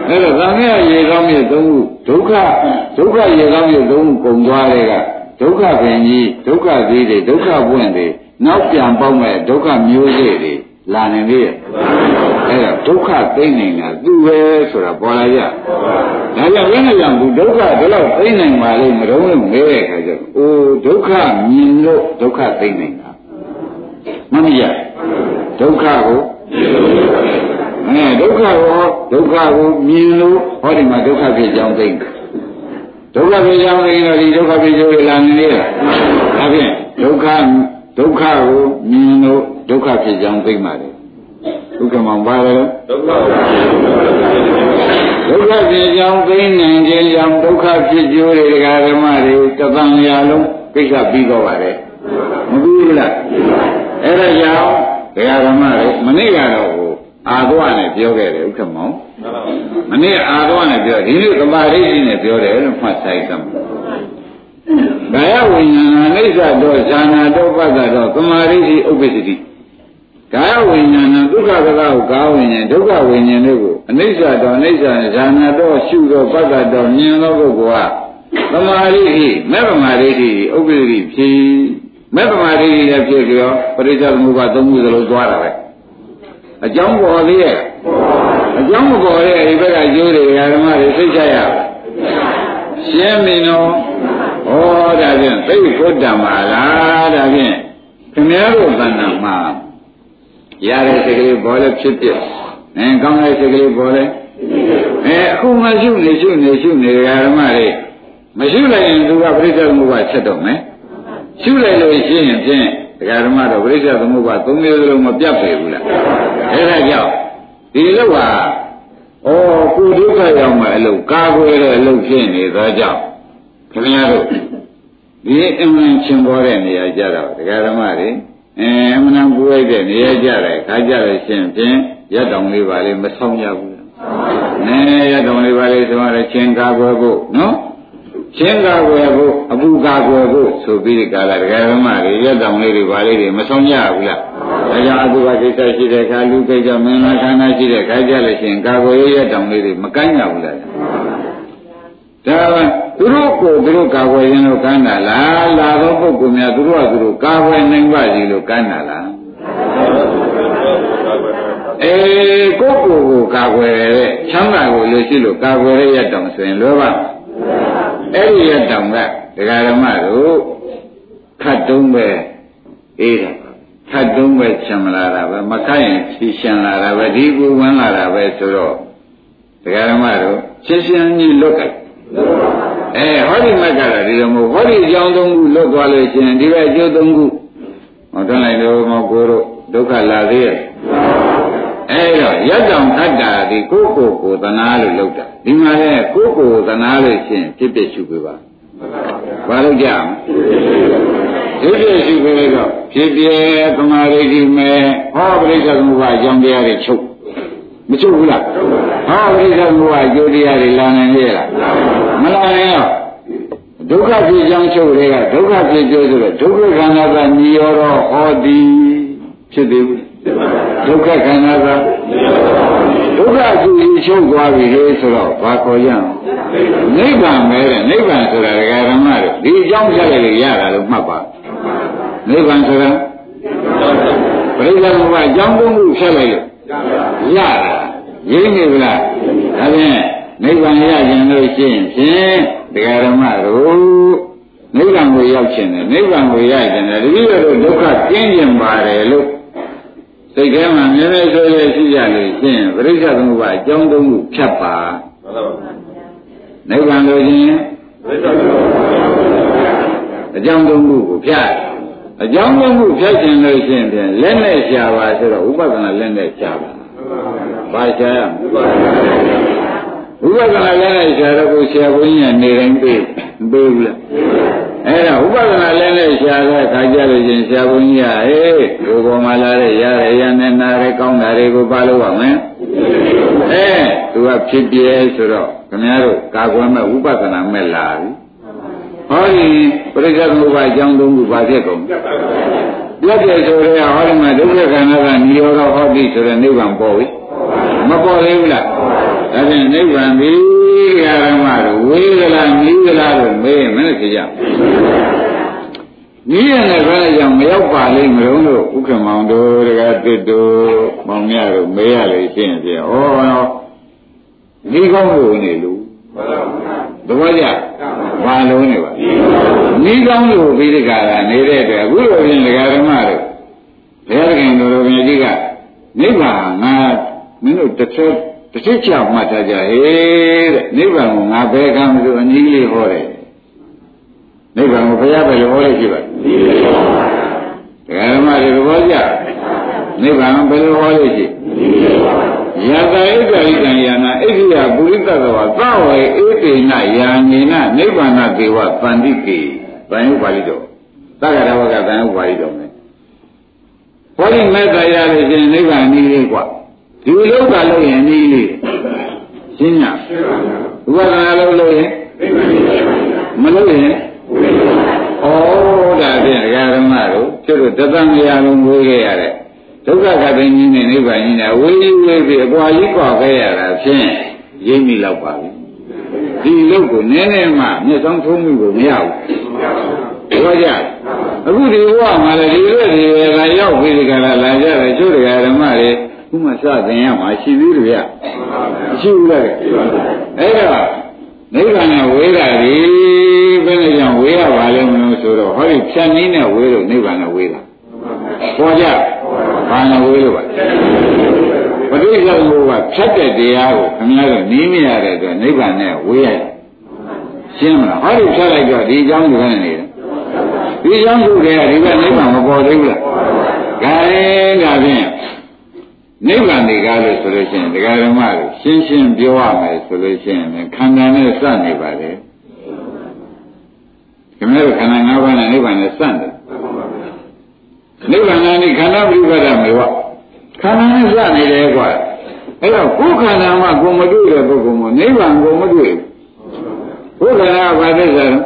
အဲ့တော့တန်ရရေကောင်းမြတ်သုံးခုဒုက္ခဒုက္ခရေကောင်းမြတ်သုံးခုကုန်သွားတဲ့ကဒုက္ခပင်ကြီးဒုက္ခသေးတွေဒုက္ခပွင့်တွေနောက်ပြန်ပေါက်မဲ့ဒုက္ခမျိုးစေ့တွေလာနေပြီအဲ့ဒါဒုက္ခသိနေတာသူပဲဆိုတာပေါ်လာကြဒါကြောင့်ဘယ်နဲ့ကြောင့်သူဒုက္ခဒီလောက်သိနိုင်ပါလိမ့်မတော့လို့မဲတဲ့ခါကျတော့အိုးဒုက္ခမြင်လို့ဒုက္ခသိနေတာ မမရဒုက္ခကိုအဲဒုက္ခကိုဒုက္ခကိုမြင်လို့ဟောဒီမှာဒုက္ခဖြစ်ကြောင်းသိတယ်ဒုက္ခဖြစ်ကြောင်းသိတော့ဒီဒုက္ခဖြစ်ကျိုးလာနေလေဒါဖြင့်ဒုက္ခဒုက္ခကိုမြင်လို့ဒုက္ခဖြစ်ကြောင်းသိမှတယ်ဒုက္ခမှပါလေဒုက္ခဒုက္ခဖြစ်ကြောင်းသိနိုင်ခြင်းကြောင့်ဒုက္ခဖြစ်ကျိုးတွေဒကာဓမ္မတွေတသံရာလုံးကိစ္စပြီးတော့ပါတယ်မပြီးဘူးလား အဲ့ဒါကြောင့်ဒကာဓမ္မတွေမနေ့ကတော့ဟိုအာသောနဲ့ပြောခဲ့တယ်ဥက္ကမောမနေ့အာသောနဲ့ပြောဒီနေ့သမာဓိနဲ့ပြောတယ်လို့မှတ်ဆိုင်သမှာကာယဝိညာဏအိဋ္ဌတော့ဇာနာတော့ပတ္တတော့သမာဓိရှိဥပ္ပစ္စတိကာယဝိညာဏဒုက္ခကကောကာဝိညာဉ်ဒုက္ခဝိညာဉ်တို့ကိုအနိစ္စတော့အနိစ္စဇာနာတော့ရှုတော့ပတ္တတော့မြင်တော့ပုဂ္ဂိုလ်ကသမာဓိရှိမဲ့သမာဓိရှိဥပ္ပစ္စတိဖြစ် မဲ့သမာဓိရှိလည်းဖြစ်ကြရောပရိစ္ဆေသမုပ္ပါသုံးခုစလုံးသွားတာပဲအကြောင်းပေါ်သေးရဲ့အကြောင်းမပေါ်ရဲ့ဒီဘက်ကကျိုးတွေဓမ္မတွေသိချရရှင်းပြီနော်ဩဒါဖြင့်သိဘုဒ္ဓမှာလားဒါဖြင့်ခင်ဗျားတို့တဏ္ဍာမှာရတဲ့စိတ်ကလေးပေါ်လဲဖြစ်ဖြစ်အဲကောင်းတဲ့စိတ်ကလေးပေါ်လဲအဲအခုမှရှုနေရှုနေရှုနေဓမ္မတွေမရှိလိုက်ရင်သူကပြိဿမှုကချက်တော့မယ် ရှုလိုက်လို့ရှိရင်ဖြင့်ဒကာဓမ္မတော့ပြိဿသမုပ္ပါသုံးမျိုးစလုံးမပြတ်ပေဘူးလားအဲဒါကြောင့်ဒီလိုဟာဩကိုဒုက္ခရောက်မှအလုပ်ကာကွယ်တဲ့အလုပ်ဖြစ်နေသောကြောင့်ခင်ဗျားတို့ဒီအမှန်ချင်းပေါ်တဲ့နေရာကြတော့ဒကာဓမ္မတွေအဲအမှန်ပူလိုက်တဲ့နေရာကြတယ်ခါကြလို့ရှင်ဖြင့်ရက်တောင်လေးပါလေမဆောင်ရဘူး။နဲရက်တောင်လေးပါလေဆိုတော့ချင်းကာကွယ်ဖို့နော် ချင်းကာကွယ်ဖို့အပူကာကွယ်ဖို့ဆိုပြီးဒီကာလဒကာဓမ္မတွေရက်တောင်လေးတွေပါလေးတွေမဆောင်ရဘူးလား။ဒါကြောင့်အကုဘကိစ္စရှိတဲ့ခါလူကိစ္စမင်းမခန္ဓာရှိတဲ့ခါကြလို့ရှင်ကာကွယ်ရရက်တောင်လေးတွေမကိုင်းရဘူးလား။ဒါကသူတို့ကိုသူတို့ကာကွယ်ရင်လို့ကမ်းတာလားလာသောပုဂ္ဂိုလ်များသူတို့ကသူတို့ကာကွယ်နိုင်ပါစီလို့ကမ်းတာလားအေးကိုယ့်ကိုယ်ကိုကာကွယ်တဲ့ချမ်းသာကိုလို့ရှိလို့ကာကွယ်ရရတောင်ဆိုရင်လွယ်ပါ အဲ့ဒီရတောင်ကဒကာဓမ္မတို့ခတ်တုံးပဲအေးတယ်ခတ်တုံးပဲချမ်းလာတာပဲမခတ်ရင်ဖြီးရှမ်းလာတာပဲဒီကူဝင်လာတာပဲဆိုတော့ဒကာဓမ္မတို့ရှင်းရှင်းကြီးလွတ်ကြအဲဟောဒီမက်ကတော့ဒီလိုမဟုတ်ဟောဒီအကြောင်းသုံးခုလွတ်သွားလို့ရှိရင်ဒီဘက်အကျိုးသုံးခုဟောတွန်းလိုက်တော့မကိုတို့ဒုက္ခလာသေးရဲ့ အဲတော့ရက်တောင်ခတ်တာဒီကိုယ့်ကိုယ်ကိုသနာလို့လုပ်တာဒီမှာလဲကိုယ့်ကိုယ်သနာလို့ရှိရင်ဖြစ်ဖြစ်ရှုပေးပါဘာလို့ကြမဖြစ်ဖြစ်ရှုပေးတော့ဖြစ်ဖြစ်သမာဓိရှိမယ်ဟောပရိစ္ဆေသမုပ္ပါအကြောင်းတရားတွေချုပ်မချုပ်ဘူးလားဟောပရိစ္ဆေသမုပ္ပါအကျိုးတရားတွေလာနိုင်ရဲ့လားမလာနိုင်တော့ဒုက္ခဖြစ်ကြောင်းချုပ်တွေကဒုက္ခဖြစ်ကျိုးဆိုတော့ဒုက္ခခန္ဓာကညီရောတော့ဟောသည်ဖြစ်သေးဘူး ဒုက္ခခန္ဓာကဒုက္ခအကျိုးကြီးချုပ်သွားပြီလေဆိုတော့ဘာခေါ်ရအောင်နိဗ္ဗာန်ပဲတဲ့နိဗ္ဗာန်ဆိုတာဒကာဓမ္မတို့ဒီအကြောင်းဆက်လိုက်ရတာလို့မှတ်ပါနိဗ္ဗာန်ဆိုတာပရိသေဘုရားအကြောင်းသုံးခုဆက်လိုက်လို့ရတာရင်းနေဗလားဒါဖြင့်နိဗ္ဗာန်ရခြင်းလို့ရှိရင်ဖြင့်တရားဓမ္မတို့နိဗ္ဗာန်ကိုရောက်ခြင်းတယ်နိဗ္ဗာန်ကိုရခြင်းတယ်တတိယတို့ဒုက္ခကျင်းကျင်ပါတယ်လို့ စိတ်ထဲမှာမြဲမြဲဆွဲဆွဲရှိကြလို့ရှိရင်ပရိစ္ဆေသမုပ္ပါအကြောင်းသုံးခုဖြတ်ပါနိဗ္ဗာန်လို့ချင်းအကြောင်းသုံးခုကိုဖြတ်အကြောင်းသုံးခုဖြတ်ခြင်းလို့ရှိရင်ဖြင့်လက်နဲ့ရှာပါဆိုတော့ဥပဒနာလက်နဲ့ရှာပါဘာရှာရမလဲ ဥပဒနာလည်းနဲ့ရှာတော့ကိုဆရာဘုန်းကြီးကနေတိုင်းပေးမပေးဘူးလားအဲ့ဒါဥပဒနာလည်းနဲ့ရှာတဲ့ခါကြလို့ချင်းဆရာဘုန်းကြီးကဟေးဒီပေါ်မှာလာတဲ့ရရရနဲ့နာရဲကောင်းတာတွေကိုပါလို့ပါမယ်အဲသူကဖြစ်ပြဲဆိုတော့ခင်ဗျားတို့ကာကွယ်မဲ့ဥပဒနာမဲ့လာပြီဟောဒီပရိစ္ဆေသမုပ္ပါအကြောင်းသုံးခုပါဖြစ်ကုန်ပြတ်တယ်ဆိုရဲဟောဒီမှာဒုက္ခခန္ဓာကနိရောဓဟောတိဆိုတဲ့နိဗ္ဗာန်ပေါ်ပြီမပေါ်သေးဘူးလား ဒါဖြင့်နိဗ္ဗာန်ဒီဓမ္မတို့ဝေဒလားနိဒလားလို့မေးမနဲ့ကြည့်ကြနီးရတဲ့ခါကြောင့်မရောက်ပါလိမ့်မလို့လို့ဥက္ကမောင်တို့တကတစ်တို့မောင်မြတို့မေးရလေရှင်းပြဩတော့ဒီကောင်းလို့နေလို့သဘောကျဘာလုံးနေပါနီးကောင်းလို့ပြီးဒီကရာနေတဲ့အတွက်အခုလိုပြင်ဒကာဓမ္မတို့ဘုရားခင်တို့တော်မြတ်ကြီးကနိဗ္ဗာန်ငါမင်းတို့တစ်ချက် တစ်ချက်ချမှတ်ထားကြဟေးတဲ့နိဗ္ဗာန်ကိုငါဘယ်ကံမလို့အနည်းလေးဟောတယ်နိဗ္ဗာန်ကိုဘုရားပဲလို့ဟောလိုက်ရှိပါတရားဓမ္မတွေသဘောကျနိဗ္ဗာန်ဘယ်လိုဟောလိုက်ရှိယတာဣဒ္ဓိကံယာနာဣတိယပုရိသတ္တဝါသဝေဧတေနယာနေနနိဗ္ဗာန်တေဝပန္တိကေဗန်ယုပါဠိတော်သက္ကရဝကဗန်ယုပါဠိတော်မယ်ဟောဒီမေတ္တာရလို့ရှင်နိဗ္ဗာန်နည်းလေးกว่า ဒီလောကလို့ရင်နည်းလေးရှင်းညာဥပဒနာလို့လို့ရင်မလို့ရင်ဩဒါဖြင့်ဒကာဓမ္မတို့ကျတို့တသမယလုံးဝေးခဲ့ရတဲ့ဒုက္ခကသိင်းကြီးနဲ့နိဗ္ဗာန်ကြီးနဲ့ဝေးဝေးပြီးအကွာကြီးကွာခဲ့ရတာဖြင့်ရိပ်မိလောက်ပါပြီဒီလုတ်ကိုနည်းနည်းမှမျက်စောင်းထုံးမှုကိုမရဘူးပြောကြအခုဒီဘဝမှာလည်းဒီလိုဒီပဲလာရောက်ပြီးဒီကလာလာကြတယ်ကျိုးတရားဓမ္မတွေ ခုမှစသင်ရမှာရှိသေးတယ်ဗျရှိဘူးလားအဲ့တော့နိဗ္ဗာန်နဲ့ဝေးတာဒီဘယ်နဲ့ကြောင့်ဝေးရပါလဲမလို့ဆိုတော့ဟောဒီဖြတ်နည်းနဲ့ဝေးလို့နိဗ္ဗာန်နဲ့ဝေးတာပေါ်ကြဘာနဲ့ဝေးလို့ပါပဋိစ္စဘုရားဖြတ်တဲ့တရားကိုခင်ဗျားတို့နီးမရတဲ့အတွက်နိဗ္ဗာန်နဲ့ဝေးရရှင်းမလားဟောဒီဖြတ်လိုက်တော့ဒီအကြောင်းကိုလည်းနေတယ်ဒီအကြောင်းကိုလည်းဒီကနိဗ္ဗာန်မပေါ်သေးဘူးလားဒါရင်ဒါဖြင့် နိဗ္ဗာန်တွေကလို့ဆိုလို့ရှိရင်ဒကာဓမ္မတွေရှင်းရှင်းပြောရမယ်ဆိုလို့ရှိရင်ခန္ဓာနဲ့စနေပါလေခင်ဗျားတို့ခန္ဓာ၅ပါးနဲ့နိဗ္ဗာန်နဲ့စတယ်နိဗ္ဗာန်နဲ့ခန္ဓာပြိပဒမေဝခန္ဓာနဲ့စနေတယ်ကွာအဲ့တော့ကိုယ်ခန္ဓာမှကိုမတွေ့တဲ့ပုဂ္ဂိုလ်မို့နိဗ္ဗာန်ကိုမတွေ့ဘူးဘုရားကဘာသစ္စာလဲ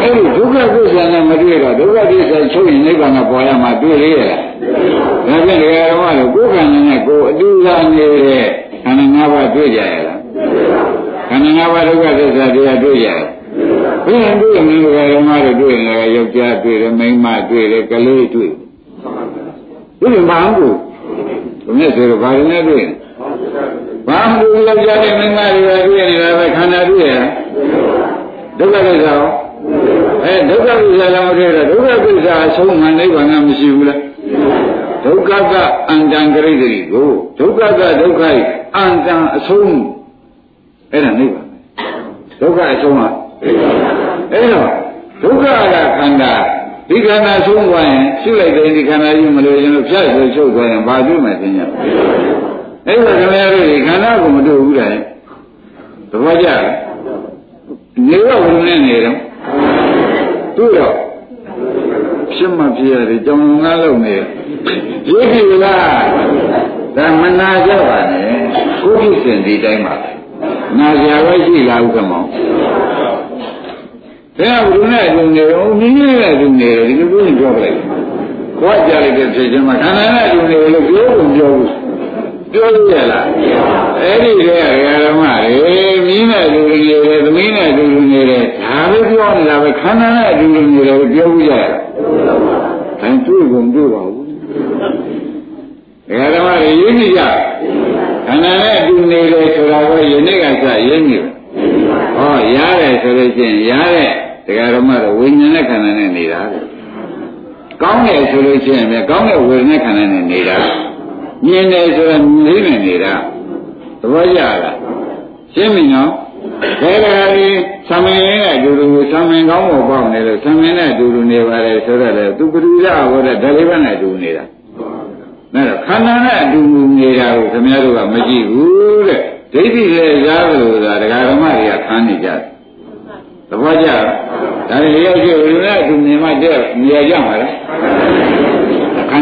အဲ့ဒီဒုက္ခသစ္စာနဲ့မတွေ့တော့ဒုက္ခသစ္စာချုပ်ရင်နိဗ္ဗာန်ကပေါ်ရမှာတွေ့လေရလား ဒါဖြင့်ဒကာဓမ္မတို့ကိုယ်ခန္ဓာနဲ့ကိုယ်အတူသာနေတဲ့ခန္ဓာ၅ပါးတွေ့ကြရလားခန္ဓာ၅ပါးဒုက္ခသစ္စာတရားတွေ့ကြရဘယ်လိုတွေ့မလဲဒကာဓမ္မတို့တွေ့ရင်လည်းယောက်ျားတွေ့တယ်မိန်းမတွေ့တယ်ကလေးတွေ့တယ်ဒီမှာဘူးဘယ်နဲ့ဆိုတော့ဘာလို့လဲတွေ့ဘာမှမလုပ်ကြတဲ့မိန်းမတွေကတွေ့နေတာပဲခန္ဓာတွေ့ရဒုက္ခသစ္စာရောအဲဒုက္ခသစ္စာလည်းမတွေ့တော့ဒုက္ခသစ္စာအဆုံးမှနိဗ္ဗာန်ကမရှိဘူးလား ဒုက္ခကအန္တံဂရိဂရိကိုဒုက္ခကဒုက္ခဤအန္တံအဆုံးအဲ့ဒါနိဗ္ဗာန်ဒုက္ခအဆုံးဟာအဲ့တော့ဒုက္ခကခန္ဓာဒီခန္ဓာဆုံးသွားရင်ရှုလိုက်တဲ့ဒီခန္ဓာကြီးမလို့ရင်လို့ဖြတ်ဆိုချုပ်သွားရင်ဘာတွေ့မှသိညာအဲ့ဒါခင်ဗျားတို့ဒီခန္ဓာကိုမတွေ့ဘူးတဲ့သဘောကျလားနေတော့ဘယ်နဲ့နေတော့တွေ့တော့ ဖြစ်မှဖြစ်ရတယ်ကြောင်ငါလုံးနေရုပ်ဖြစ်လားဒါမနာကြပါနဲ့ကိုဖြစ်စဉ်ဒီတိုင်းပါနာကြပဲရှိလားဥက္ကမောင်ဒါကဘုရားနဲ့လူနေတော့မြင်းနဲ့လူနေတယ်ဒီလိုမျိုးပြောပလိုက်ခွာကြလိုက်တဲ့ဖြစ်ချင်းမှာခန္ဓာနဲ့လူနေလို့ပြောဖို့ပြောဘူး ပြောလို့ရလားအဲ့ဒီတည်းကဓမ္မတွေမြင်းနဲ့လူနေတယ်သမီးနဲ့လူနေတယ်ဒါပဲပြောနေတာပဲခန္ဓာနဲ့လူနေတယ်ပြောဘူးရလားဒါတွေ့ကုန်တွေ့ပါဘူးဒကာဓမ္မတွေရင်းနေကြခန္ဓာနဲ့အတူနေတယ်ဆိုတာကယနေ့ကစရင်းနေတယ်ဟောရတယ်ဆိုလို့ချင်းရတဲ့ဒကာဓမ္မတော့ဝိညာဉ်နဲ့ခန္ဓာနဲ့နေတာပဲကောင်းတယ်ဆိုလို့ချင်းပဲကောင်းတဲ့ဝေဒနာခန္ဓာနဲ့နေတာ မြင်တယ်ဆိုတော့မြင်နေနေတာသဘောကျလားရှင်းပြီနော်ဒါကလေးသမင်နဲ့အတူတူသမင်ကောင်းဖို့ပေါ့နေလို့သမင်နဲ့အတူတူနေပါလေဆိုတော့လေသူပရိသတ်ဟောတဲ့ဓာတိဘနဲ့အတူနေတာအဲ့တော့ခန္ဓာနဲ့အတူတူနေတာကိုခင်ဗျားတို့ကမကြည့်ဘူးတဲ့ဒိဋ္ဌိလည်းရားလို့သာဒကာဓမ္မတွေကခံနေကြတယ်သဘောကျလားဒါတွေရောက်ကြလူနဲ့အတူမြင်မှတဲ့မြင်ကြမှာလားခ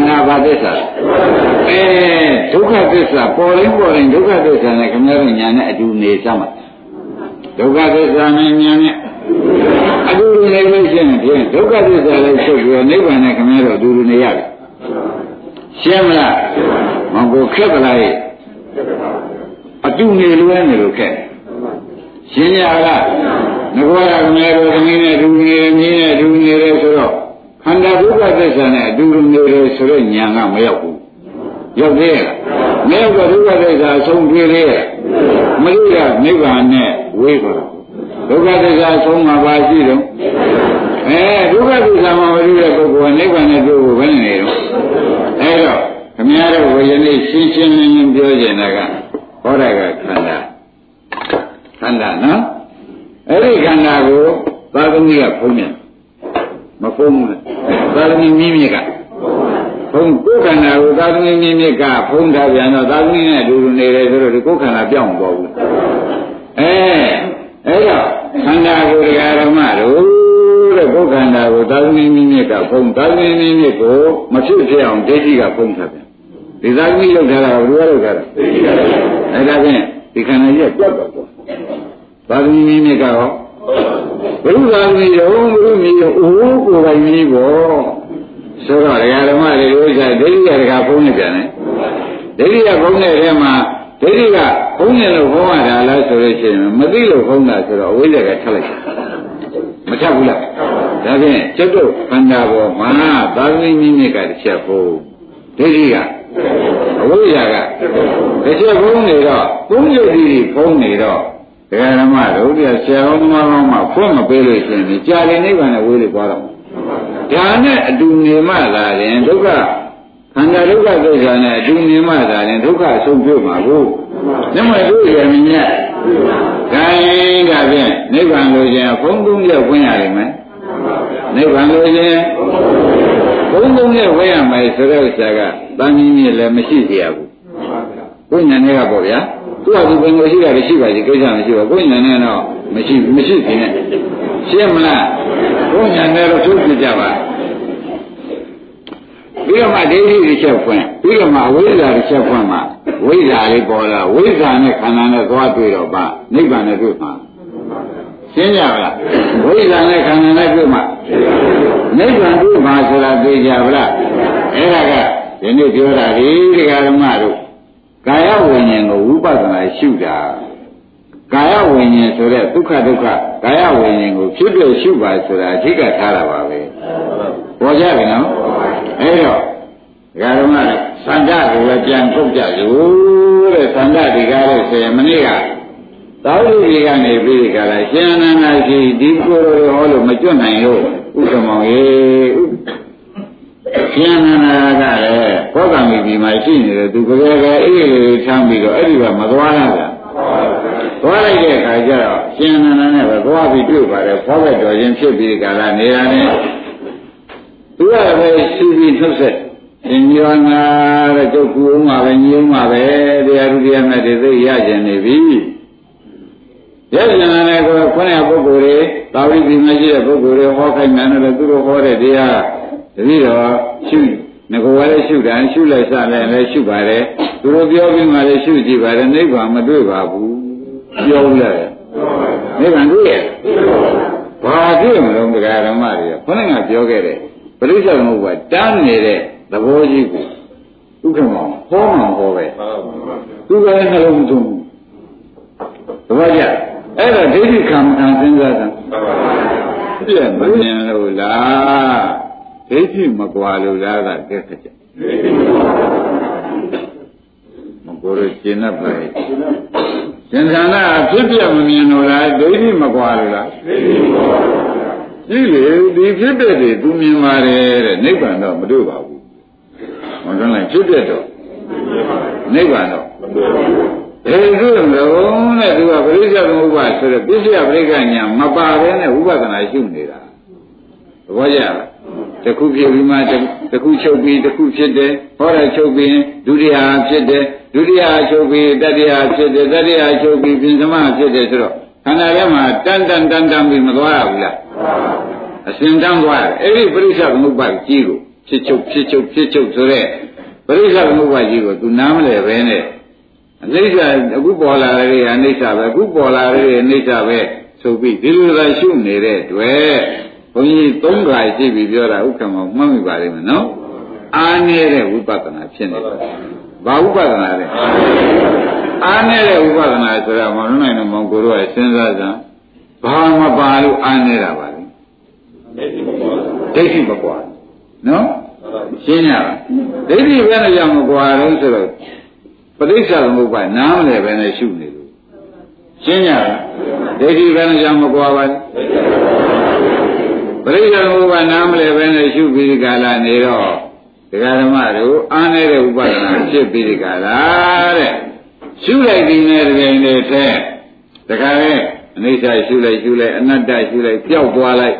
န္ဓာဘာသစ္စာအဲဒုက္ခသစ္စာပေါ်ရင်ပေါ်ရင်ဒုက္ခသစ္စာနဲ့ခင်ဗျားတို့ညာနဲ့အတူနေစမ်းပါဒုက္ခသစ္စာနဲ့ညာနဲ့အတူတူနေလို့ရှိရင်ဖြင့်ဒုက္ခသစ္စာလည်းချုပ်ပြီးနိဗ္ဗာန်နဲ့ခင်ဗျားတို့အတူတူနေရတယ်ရှင်းမလားမဟုတ်ခက်ပလားအတူနေလို့နေလို့ခက်ရှင်းရလားငကောရခင်ဗျားတို့သမီးနဲ့အတူနေမြင်းနဲ့အတူနေတယ်ဆိုတော့ ခန္ဓာဒုက္ခသစ္စာနဲ့အတူတူနေတယ်ဆိုတော့ညာကမရောက်ဘူးရောက်သေးရဲ့မရောက်တော့ဒုက္ခသစ္စာအဆုံးပြေးသေးရဲ့မလို့ရနိဗ္ဗာန်နဲ့ဝေးသွားဒုက္ခသစ္စာအဆုံးမှာပါရှိတော့အဲဒုက္ခသစ္စာမှာမလို့တဲ့ပုဂ္ဂိုလ်ကနိဗ္ဗာန်နဲ့တွေ့ဖို့ဘယ်နဲ့နေတော့အဲတော့ခမည်းတော်ဝေယနေ့ရှင်းရှင်းလင်းလင်းပြောကြတာကဟောတာကခန္ဓာခန္ဓာနော်အဲ့ဒီခန္ဓာကိုသာသမီကဖုံးမြန် မဖုံးဘူးလားသာသမီမြင်းမြစ်ကဘုံကိုယ်ခန္ဓာကိုသာသမီမြင့်မြင့်ကဖုံးထားပြန်တော့သာသမီနဲ့အတူတူနေတယ်ဆိုတော့ဒီကိုယ်ခန္ဓာပြောင်းသွားဘူးအဲအဲ့တော့ခန္ဓာကိုယ်တရားဓမ္မတို့တဲ့ကိုယ်ခန္ဓာကိုသာသမီမြင့်မြင့်ကဖုံးသာသမီမြင့်မြင့်ကိုမဖြစ်ဖြစ်အောင်ဒိဋ္ဌိကဖုံးထားပြန်ဒီသာသမီလောက်ထားတာဘယ်လိုလုပ်ထားတာအဲ့ဒါဖြင့်ဒီခန္ဓာကြီးကကြောက်တော့ပေါ့သာသမီမြင့်မြင့်ကရော ဘုရားမီးတော့ဘုရားမီးတော့အိုးကိုယ်ပိုင်မီးပေါ့ဆိုတော့ဒကာဓမ္မတွေဥစ္စာဒိဋ္ဌိကဒကာဖုံးနေပြန်တယ်ဒိဋ္ဌိကဖုံးတဲ့ထဲမှာဒိဋ္ဌိကဖုံးနေလို့ဖုံးရတာလားဆိုလို့ရှိရင်မသိလို့ဖုံးတာဆိုတော့အဝိဇ္ဇာကထပ်လိုက်မထပ်ဘူးလားဒါဖြင့်ကျွတ်တို့ခန္ဓာပေါ်မှာသာသမီမိမိကတစ်ချက်ဖုံးဒိဋ္ဌိကအဝိဇ္ဇာကတစ်ချက်ဖုံးနေတော့ပုံယုတ်တိဖုံးနေတော့ တရားဓမ္မတို့တရားဆရာတော်သမားတော်မှဖွင့်မပေးလို့ရှိရင်ကြာရင်နိဗ္ဗာန်နဲ့ဝေးလို့သွားတော့ဒါနဲ့အတူနေမှသာရင်ဒုက္ခခန္ဓာဒုက္ခသစ္စာနဲ့အတူနေမှသာရင်ဒုက္ခဆုံးပြုတ်မှာကိုမြတ်မတို့ရဲ့မြင်ရခိုင်းတာဖြင့်နိဗ္ဗာန်ကိုရှင်ဘုံသုံးရက်ဝင်ရလိမ့်မယ်နိဗ္ဗာန်ကိုရှင်ဘုံသုံးရက်ဝင်ရမယ်ဆိုတဲ့ဥစ္စာကတန်ကြီးကြီးလည်းမရှိကြဘူးဘုညာနဲ့ကပေါ့ဗျာ သူ့ဟာသူပင်ကိုရှိတာရှိပါစီကိစ္စမရှိပါဘူးကိုညာနဲ့တော့မရှိမရှိသေးနဲ့ရှင်းမလားကိုညာနဲ့တော့ထုတ်ပြကြပါပြီးတော့မှဒိဋ္ဌိတစ်ချက်ဖွင့်ပြီးတော့မှဝိဇ္ဇာတစ်ချက်ဖွင့်မှဝိဇ္ဇာလေးပေါ်လာဝိဇ္ဇာနဲ့ခန္ဓာနဲ့သွားတွေ့တော့ပါနိဗ္ဗာန်နဲ့တွေ့မှာရှင်းကြပါလားဝိဇ္ဇာနဲ့ခန္ဓာနဲ့တွေ့မှာနိဗ္ဗာန်တွေ့မှာဆိုတာသိကြပါလားအဲ့ဒါကဒီနေ့ပြောတာဒီတရားဓမ္မတို့ ကာယဝိညာဉ်ကိုဝိပဿနာရှုတာကာယဝိညာဉ်ဆိုတဲ့ဒုက္ခဒုက္ခကာယဝိညာဉ်ကိုဖြစ်ပြရှုပါဆိုတာအဓိကထားတာပါပဲပေါ်ကြပြီနော်အဲ့တော့ဒကာတော်မစန္ဒကိုလည်းပြန်ထုတ်ကြလို့တဲ့စန္ဒဒီကားလို့ဆိုရင်မနေ့ကသာဝတိတွေကနေပြီးကြလားရှင်အနန္ဒရှိဒီကိုယ်တော်ဟောလို့မကျွတ်နိုင်လို့ဥက္ကမောင်ရေ ရှင်အနန္ဒကလည်းဘောဂံမီဒီမှာရှိနေတယ်သူကြဲကြဲအေးလေးထမ်းပြီးတော့အဲ့ဒီကမသွားရတာသွားလိုက်တဲ့အခါကျတော့ရှင်အနန္ဒနဲ့ပဲသွားပြီးတွေ့ပါတယ်ဘောဂတ်တော်ချင်းဖြစ်ပြီးကြလားနေရာနဲ့သူကပဲရှိပြီးနှုတ်ဆက်ရှင်ညောနာတဲ့ကျုပ်ကူအောင်ပါပဲညုံပါပဲတရားသူတရားနဲ့တွေသိရကျင်နေပြီရကျင်တဲ့ကောခွင့်ရပုဂ္ဂိုလ်တွေတာဝိပင်မရှိတဲ့ပုဂ္ဂိုလ်တွေဟောခိုင်းတယ်လို့သူတို့ဟောတဲ့တရား တတိတော်ရှုငကောလည်းရှုတယ်ရှုလိုက်စလည်းလည်းရှုပါတယ်သူတို့ပြောပြီးမှလည်းရှုကြည့်ပါတယ်နိဗ္ဗာန်မတွေ့ပါဘူးပြောလိုက်နိဗ္ဗာန်တွေ့ရဲ့ဘာတွေ့မလို့တရားဓမ္မတွေခொနဲ့ကပြောခဲ့တဲ့ပရိစ္ဆေသမုပ္ပါတန်းနေတဲ့သဘောကြီးကိုဒုက္ခမောဟောမှာဟောပဲသူကလည်းနှလုံးမသွင်းဘူးသဘောကျအဲ့ဒါဒိဋ္ဌိခံခံစဉ်းစားတာပြည့်မမြင်လို့လား ဒိဋ္ဌိမကွာလို့လားကကဲခက်ကြမကိုရကျင်납ပါရဲ့သင်္ခါရဖြစ်ပြမမြင်လို့လားဒိဋ္ဌိမကွာလို့လားဒိဋ္ဌိမကွာကြည့်လေဒီဖြစ်တဲ့တွေသူမြင်ပါတယ်တဲ့နိဗ္ဗာန်တော့မတွေ့ပါဘူးမကန်းလိုက်ဖြစ်တဲ့တော့နိဗ္ဗာန်တော့ဘယ်လိုလုံးနဲ့သူကပရိစ္ဆေသမုပ္ပါဆိုတဲ့ပစ္စယပရိက္ခညာမပါဘဲနဲ့ဥပဒနာရှုနေတာ သဘောကျလားတခုဖြစ်ပြီးမှတခုချုပ်ပြီးတခုဖြစ်တယ်ဟောတာချုပ်ပြီးဒုတိယဖြစ်တယ်ဒုတိယချုပ်ပြီးတတိယဖြစ်တယ်တတိယချုပ်ပြီးပြင်သမဖြစ်တယ်ဆိုတော့ခန္ဓာထဲမှာတန်တန်တန်တန်ပြီးမသွားရဘူးလားအစဉ်တန်းသွားတယ်အဲ့ဒီပရိစ္ဆေသမုပ္ပါကြီးကိုဖြစ်ချုပ်ဖြစ်ချုပ်ဖြစ်ချုပ်ဆိုတဲ့ပရိစ္ဆေသမုပ္ပါကြီးကိုသူနားမလဲပဲနဲ့အနိစ္စအခုပေါ်လာတဲ့အိဋ္ဌပဲအခုပေါ်လာတဲ့အိဋ္ဌပဲဆိုပြီးဒီလိုသာရှုနေတဲ့တွေ့ ဘုန်းကြီးသုံးခါရှိပြီပြောတာဥက္ကမောမှတ်မိပါလိမ့်မယ်နော်အားနေတဲ့ဝိပဿနာဖြစ်နေတယ်ဘာဝိပဿနာလဲအားနေတဲ့ဝိပဿနာဆိုတော့မလုံးနိုင်တော့မောင်ကိုတို့ကစဉ်းစားကြဘာမပါလို့အားနေတာပါလဲဒိဋ္ဌိမကွာဒိဋ္ဌိမကွာနော်ရှင်းရလားဒိဋ္ဌိဘယ်နဲ့ကြောင့်မကွာတော့ဆိုတော့ပဋိစ္စသမုပ္ပါနားမလဲပဲနဲ့ရှုနေလို့ရှင်းရလားဒိဋ္ဌိဘယ်နဲ့ကြောင့်မကွာပါလဲ ပရိစ္ဆေသမုပ္ပါနားမလဲပဲနဲ့ရှုပြီးဒီကလာနေတော့ဒကာဓမ္မတို့အားနေတဲ့ဥပဒနာဖြစ်ပြီးဒီကလာတဲ့ရှုလိုက်ဒီနဲ့တကယ်နဲ့ထဲတခါလေအနိစ္စရှုလိုက်ရှုလိုက်အနတ္တရှုလိုက်ပျောက်သွားလိုက်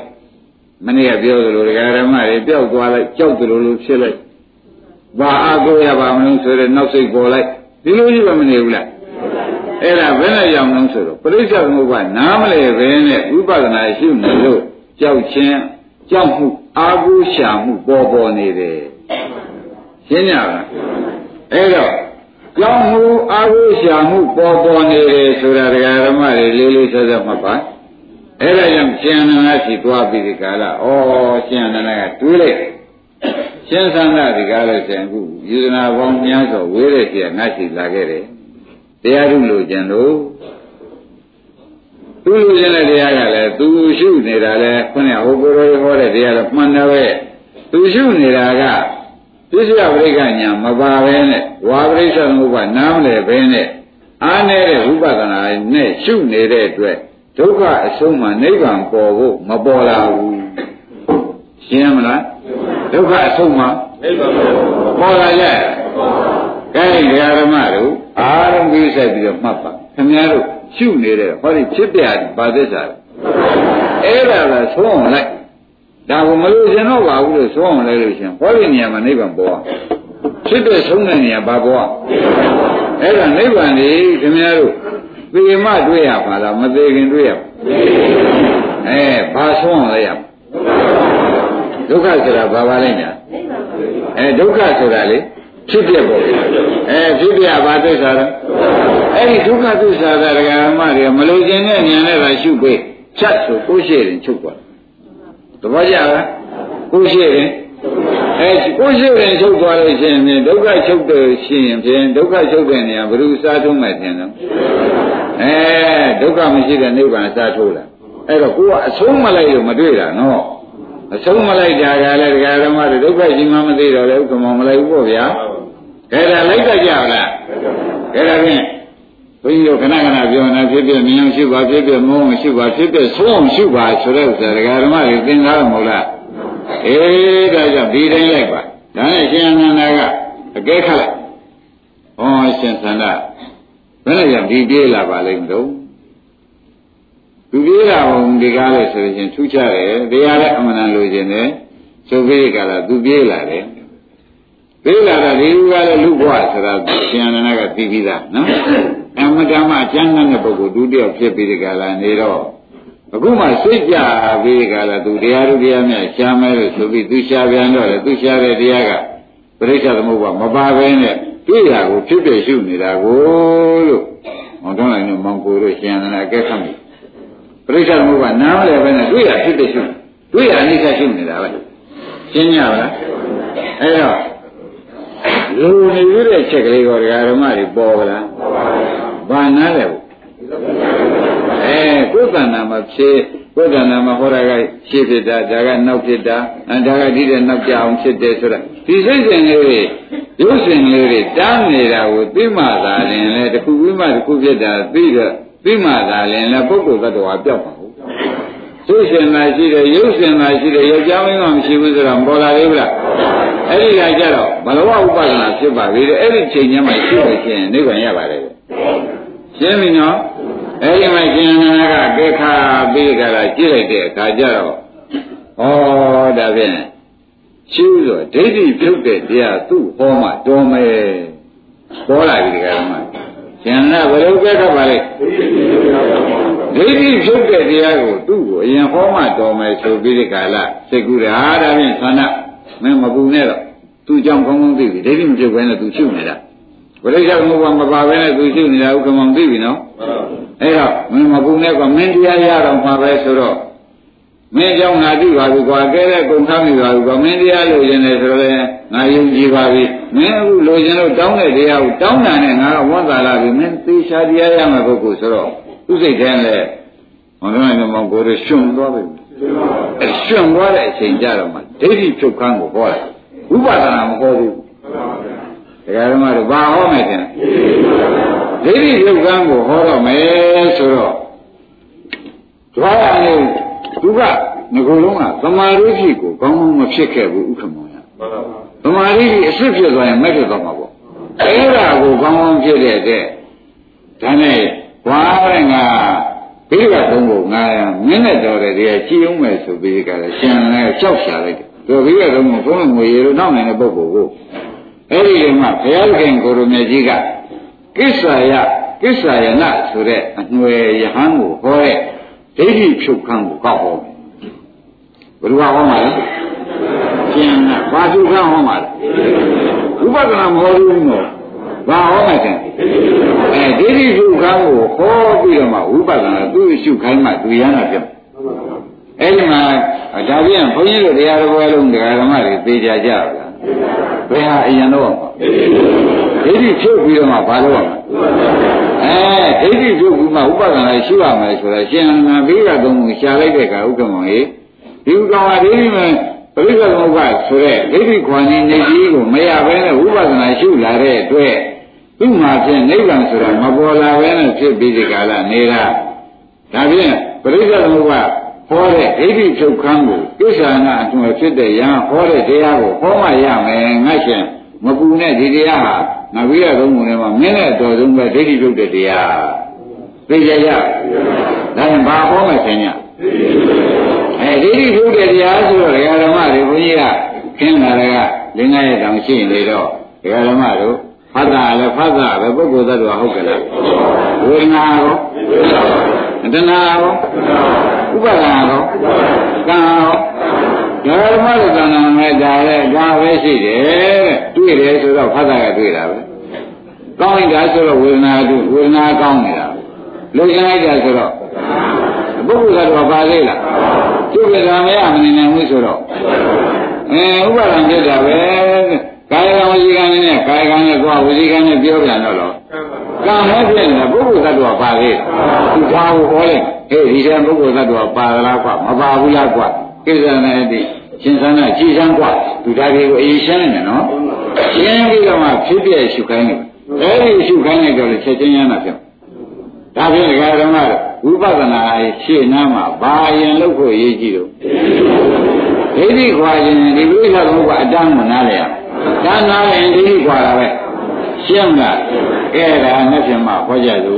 မနေ့ကပြောသလိုဒကာဓမ္မတွေပျောက်သွားလိုက်ကြောက်သလိုလိုဖြစ်လိုက်ဘာအကိုရပါမလို့ဆိုတဲ့နောက်စိတ်ပေါ်လိုက်ဒီလိုကြီးပဲမနေဘူးလားအဲ့ဒါဘယ်နဲ့ကြောင့်လဲဆိုတော့ပရိစ္ဆေသမုပ္ပါနားမလဲပဲနဲ့ဥပဒနာရှုနေလို့ ကြောက်ခြင်းကြောက်မှုအာဟုရှာမှုပေါ်ပေါ်နေတယ်ရှင်းကြလားအဲ့တော့ကြောက်မှုအာဟုရှာမှုပေါ်ပေါ်နေတယ်ဆိုတာဒကာဓမ္မတွေလေးလေးဆက်ဆက်မှတ်ပါအဲ့ဒါကြောင့်ရှင်အနန္ဒရှိသွားပြီးဒီကာလဩရှင်အနန္ဒကတွေးလိုက်ရှင်သန္တာဒီကားလို့ရှင်အခုယူဇနာပေါင်းများစွာဝေးတဲ့ရှိကငါရှိလာခဲ့တယ်တရားထုလို့ကျင်လို့ သူလူချင်းတဲ့တရားကလည်းသူရှုနေတာလည်းခွနဲ့ဟိုကိုယ်တော်ဟောတဲ့တရားလည်းမှန်တယ်ပဲသူရှုနေတာကသစ္စာပရိက္ခညာမပါပဲနဲ့ဝါပရိစ္ဆေသမုပ္ပါနားမလဲပဲနဲ့အားနေတဲ့ဝိပဿနာနဲ့ရှုနေတဲ့အတွက်ဒုက္ခအဆုံးမှနိဗ္ဗာန်ပေါ်ဖို့မပေါ်လာဘူးရှင်းမလားဒုက္ခအဆုံးမှနိဗ္ဗာန်ပေါ်လာရဲ့ကဲဒကာဓမ္မတို့အားလုံးပြီးဆက်ပြီးတော့မှတ်ပါခင်ဗျားတို့ ရှုနေတဲ့ဟောဒီဖြစ်ပြဘာသစ္စာလဲအဲ့ဒါကသုံးအောင်လိုက်ဒါကမလို့ရှင်တော့ပါဘူးလို့သုံးအောင်လိုက်လို့ရှင်ဟောဒီနေရာမှာနိဗ္ဗာန်ပေါ်ဖြစ်တဲ့ဆုံးတဲ့နေရာဘာပေါ်အဲ့ဒါနိဗ္ဗာန်ကြီးခင်ဗျားတို့သေမတွေ့ရပါလားမသေးခင်တွေ့ရပါအဲဘာဆုံးအောင်လိုက်ရဒုက္ခဆိုတာဘာပါလဲညာအဲဒုက္ခဆိုတာလေ ဖြစ်ပြပေါ့အဲဖြစ်ပြဘာသစ္စာလဲအဲ့ဒီဒုက္ခသစ္စာကဒကာမတွေမလို့ခြင်းနဲ့ဉာဏ်နဲ့သာရှုပေးချက်ဆိုကိုရှိရင်ချုပ်သွားသဘောကျလားကိုရှိရင်အဲကိုရှိရင်ချုပ်သွားလို့ရှိရင်ဒုက္ခချုပ်တယ်ရှိရင်ဖြင့်ဒုက္ခချုပ်တဲ့နေရာဘယ်လိုစားထုံးမယ်ထင်တော့အဲဒုက္ခမရှိတဲ့နိဗ္ဗာန်စားထိုးလာအဲ့တော့ကိုကအဆုံးမလိုက်လို့မတွေ့တာနော်အဆုံးမလိုက်တာကလည်းဒကာဓမ္မတွေဒုက္ခရှိမှမသိတော့လေဥက္ကမောမလိုက်ဘူးပေါ့ဗျာ အဲ့ဒါလိုက်တတ်ကြလားအဲ့ဒါဖြင့်ဘုန်းကြီးတို့ခဏခဏပြောနေဖြစ်ဖြစ်မြင်အောင်ရှိပါဖြစ်ဖြစ်မုန်းအောင်ရှိပါဖြစ်ဖြစ်ဆုံးအောင်ရှိပါဆိုတဲ့ဥစ္စာဒကာဓမ္မတွေသင်သားမဟုတ်လားအေးဒါကြောင့်ဒီတိုင်းလိုက်ပါဒါနဲ့ရှင်အနန္ဒာကအကဲခတ်လိုက်ဟောရှင်သန္တာဘယ်နဲ့ကြောင့်ဒီပြေးလာပါလိမ့်မလို့သူပြေးလာအောင်ဒီကားလို့ဆိုရင်ထူးခြားတယ်တရားလည်းအမှန်တန်လိုချင်တယ်ဆိုပြီးကြလားသူပြေးလာတယ် ပြေးလာတာဒီလူကလည်းလူဘဝဆိုတာရှင်အနန္ဒာကသိပြီးသားနော်အမတမအကျမ်းတဲ့ပုဂ္ဂိုလ်ဒုတိယဖြစ်ပြီးဒီကလာနေတော့အခုမှစိတ်ကြပြီးဒီကလာသူတရားသူတရားများရှားမဲလို့ဆိုပြီးသူရှားပြန်တော့လေသူရှားတဲ့တရားကပရိစ္ဆေသမုပ္ပါမပါဘဲနဲ့တွေ့ရကိုဖြစ်ဖြစ်ရှုနေတာကိုလို့ဟောတော့လည်းမောင်ကိုတို့ရှင်ရနာအကဲခတ်ပြီပရိစ္ဆေသမုပ္ပါနားမလဲပဲနဲ့တွေ့ရဖြစ်ဖြစ်ရှုတွေ့ရအနိစ္စရှုနေတာပဲရှင်းကြပါလားအဲ့တော့ လူနေရတဲ့ချက်ကလေးကိုဒကာဓမ္မတွေပေါ်ကြလားဘာနားလဲဘူးအဲကိုယ်တဏ္ဍာမှာဖြစ်ကိုယ်တဏ္ဍာမှာဟောတာကရှေ့ဖြစ်တာဒါကနောက်ဖြစ်တာအဲဒါကဒီတဲ့နောက်ကြအောင်ဖြစ်တယ်ဆိုတာဒီစိတ်စဉ်လေးတွေရုပ်ရှင်လေးတွေတားနေတာကိုသိမှသာလင်လေတခုပြီးမှတခုဖြစ်တာသိတော့သိမှသာလင်လေပုဂ္ဂိုလ်သတ္တဝါပြောက်ပါ ဘူးရုပ်ရှင်သာရှိတယ်ရုပ်ရှင်သာရှိတယ်ယောက်ျားမင်းကမရှိဘူးဆိုတာမပေါ်လာသေးဘူးလားအဲ့ဒီကကြတော့ဘလဝဥပဒနာဖြစ်ပါပြီတဲ့အဲ့ဒီချိန်ကျမှရှိလို့ရှိရင်နိဗ္ဗာန်ရပါတယ်ရှင်းပြီနော်အဲ့ဒီမှာရှင်နာကကေခါပြီးကြတာကြည့်လိုက်တဲ့အခါကျတော့ဩဒါဖြင့်ရှင်းဆိုဒိဋ္ဌိပြုတ်တဲ့တရားသူ့ဟောမှတော်မယ်ပေါ်လာပြီဒီကရမရှင်နာဘယ်လိုကေခါပါလဲ ဒိဋ္ဌိဖြုတ်တဲ့တရားကိုသူ့ကိုအရင်ဟောမှတော်မယ်ဆိုပြီးဒီကလာစိတ်ကူတာဒါဖြင့်သန္နမင်းမပူနဲ့တော့သူ့ကြောင့်ကောင်းကောင်းသိပြီဒိဋ္ဌိမပြုတ်ဘဲနဲ့သူရှုနေတာဩပရိစ္ဆေသမုပ္ပါမပါဘဲနဲ့သူရှိနေတာဥက္ကမောင်သိပြီနော်အဲ့တော့မင်းမကုနဲ့ကမင်းတရားရတော့မှာပဲဆိုတော့မင်းကြောင့်ငါသိပါပြီကွာကဲတဲ့ကုံထားမိပါပြီကွာမင်းတရားလိုချင်တယ်ဆိုတော့ငါယုံကြည်ပါပြီမင်းအခုလိုချင်လို့တောင်းတဲ့တရားကိုတောင်းတာနဲ့ငါကဝန်တာလာပြီမင်းသေချာတရားရမယ်ပုဂ္ဂိုလ်ဆိုတော့ သူစိတ်ထဲနဲ့မင်းတို့မောင်ကိုယ်ရရှင်သွားပြီအဲရှင်သွားတဲ့အချိန်ကြတော့မှဒိဋ္ဌိဖြုတ်ခန်းကိုဟောတယ်ဥပဒနာမဟောဘူးတရားဓမ္မတို့ဘာဟောမယ်တင်ဒိဋ္ဌိဖြုတ်ခန်းကိုဟောတော့မယ်ဆိုတော့ကြွားရနေသူကငကိုယ်လုံးကသမာဓိဖြစ်ကိုကောင်းကောင်းမဖြစ်ခဲ့ဘူးဥက္ကမောရသမာဓိကြီးအစ်စ်ဖြစ်သွားရင်မက်ဖြစ်သွားမှာပေါ့အဲ့ဒါကိုကောင်းကောင်းဖြစ်တဲ့တဲ့ဒါနဲ့ ဘွားတဲ့ငါဘိဓိကသုံးဖို့ငါမင်းနဲ့တော်တဲ့တရားကြည်အောင်မယ်ဆိုပြီးကြတယ်ရှင်လည်းကြောက်ရှာလိုက်တယ်သူဘိဓိကသုံးဖို့ဘုန်းတော်ငွေရလို့နောက်နိုင်တဲ့ပုဂ္ဂိုလ်ကိုအဲ့ဒီမှာဘုရားခင်ကိုရမေကြီးကကိစ္ဆာယကိစ္ဆာယနာဆိုတဲ့အနှွယ်ယဟန်ကိုဟောတဲ့ဒိဋ္ဌိဖြုတ်ခန်းကိုကောက်ဟောမယ်ဘယ်လိုဟောမှာလဲရှင်ကဘာဖြုတ်ခန်းဟောမှာလဲဥပဒနာမဟောဘူးနော် ဘာဟောမှာလဲအဲဒိဋ္ဌိဖြုတ်ခန်းကိုဟောပြီးတော့မှဝိပဿနာသူ့ရှုခိုင်းမှသူရဟနာပြတ်အဲ့ဒီမှာဒါပြန်ဘုန်းကြီးတို့တရားတော်ဘယ်လုံးတရားဓမ္မတွေသိကြကြပါလားဘယ်ဟာအရင်တော့ဒိဋ္ဌိဖြုတ်ပြီးတော့မှဘာလို့ရမလဲအဲဒိဋ္ဌိဖြုတ်ပြီးမှဥပဒနာရှိရမယ်ဆိုတော့ရှင်နာဘိကသုံးကိုရှာလိုက်တဲ့ကဥက္ကမောင်ကြီးဒီဥက္ကမောင်ဒိဋ္ဌိမဲ့ပရိစ္ဆေသမုပ္ပါဆိုတဲ့ဒိဋ္ဌိခွန်ကြီးနေကြီးကိုမရဘဲနဲ့ဥပဒနာရှုလာတဲ့အတွက် သူ့မှာဖြင့်နိဗ္ဗာန်ဆိုတာမပေါ်လာဘဲနဲ့ဖြစ်ပြီးဒီကာလနေတာဒါဖြင့်ပရိစ္ဆေသမုပ္ပါဟောတဲ့ဒိဋ္ဌိချုပ်ခန်းကိုကိစ္ဆာနာအထွေဖြစ်တဲ့ယံဟောတဲ့တရားကိုဟောမှရမယ်ငါရှင်မပူနဲ့ဒီတရားဟာငါပြီးရသုံးပုံထဲမှာမင်းနဲ့တော်ဆုံးပဲဒိဋ္ဌိချုပ်တဲ့တရားသိကြရဒါရင်ဘာဟောမှရှင်ညအဲဒိဋ္ဌိချုပ်တဲ့တရားဆိုတော့ဓမ္မတွေဘုန်းကြီးကခင်းလာတဲ့ကလင်းငယ်တောင်ရှိနေတော့ဓမ္မတို့ ဖတ်တာလည်းဖတ်တာပဲပုဂ္ဂိုလ်သတ္တဝါဟုတ်ကြလားဝေဒနာရောတဏှာရောဥပါဒနာရောကံရောဓမ္မလည်းကံနာမဲ့ဒါလည်းဒါပဲရှိတယ်တဲ့တွေ့တယ်ဆိုတော့ဖတ်တာကတွေ့တာပဲကောင်းလိုက်တာဆိုတော့ဝေဒနာတွေ့ဝေဒနာကောင်းနေတာလုံချင်လိုက်တာဆိုတော့ပုဂ္ဂိုလ်ကတော့ပါသေးလားကျုပ်ကံမရမနေနိုင်ဘူးဆိုတော့အဲဥပါဒံဖြစ်တာပဲ ကာယကံဝစီကံနဲ့ကာယကံနဲ့သွားဝစီကံနဲ့ပြောပြန်တော့လို့ကံမဲ့ဖြစ်နေတာပုဂ္ဂိုလ်သတ္တဝါပါသေးသူဘာကိုဟောလဲဟေးဒီတဲ့ပုဂ္ဂိုလ်သတ္တဝါပါလားကွာမပါဘူးလားကွာကိစ္စနဲ့အတိရှင်သနာကြည်စမ်းကွာသူဒါတွေကိုအရေးရှင်းနေတယ်နော်ရှင်းပြီးတော့မှဖြစ်ပြရှုခိုင်းတယ်အဲဒီရှုခိုင်းလိုက်တော့လေချက်ချင်းရမ်းတာဖြစ်ဒါဖြင့်ဒကာဓမ္မဝိပဿနာရှေ့နားမှာဘာရင်လုပ်ဖို့ရေးကြည့်တော့ဒိဋ္ဌိခွာခြင်းဒီလိုဆိုတော့ကအတန်းမနားလေရ ဒါနားရင်ဒိဋ္ဌိခွာတာပဲရှင်းလားအဲ့ဒါနဲ့ပြင်မှာဟောကြသူ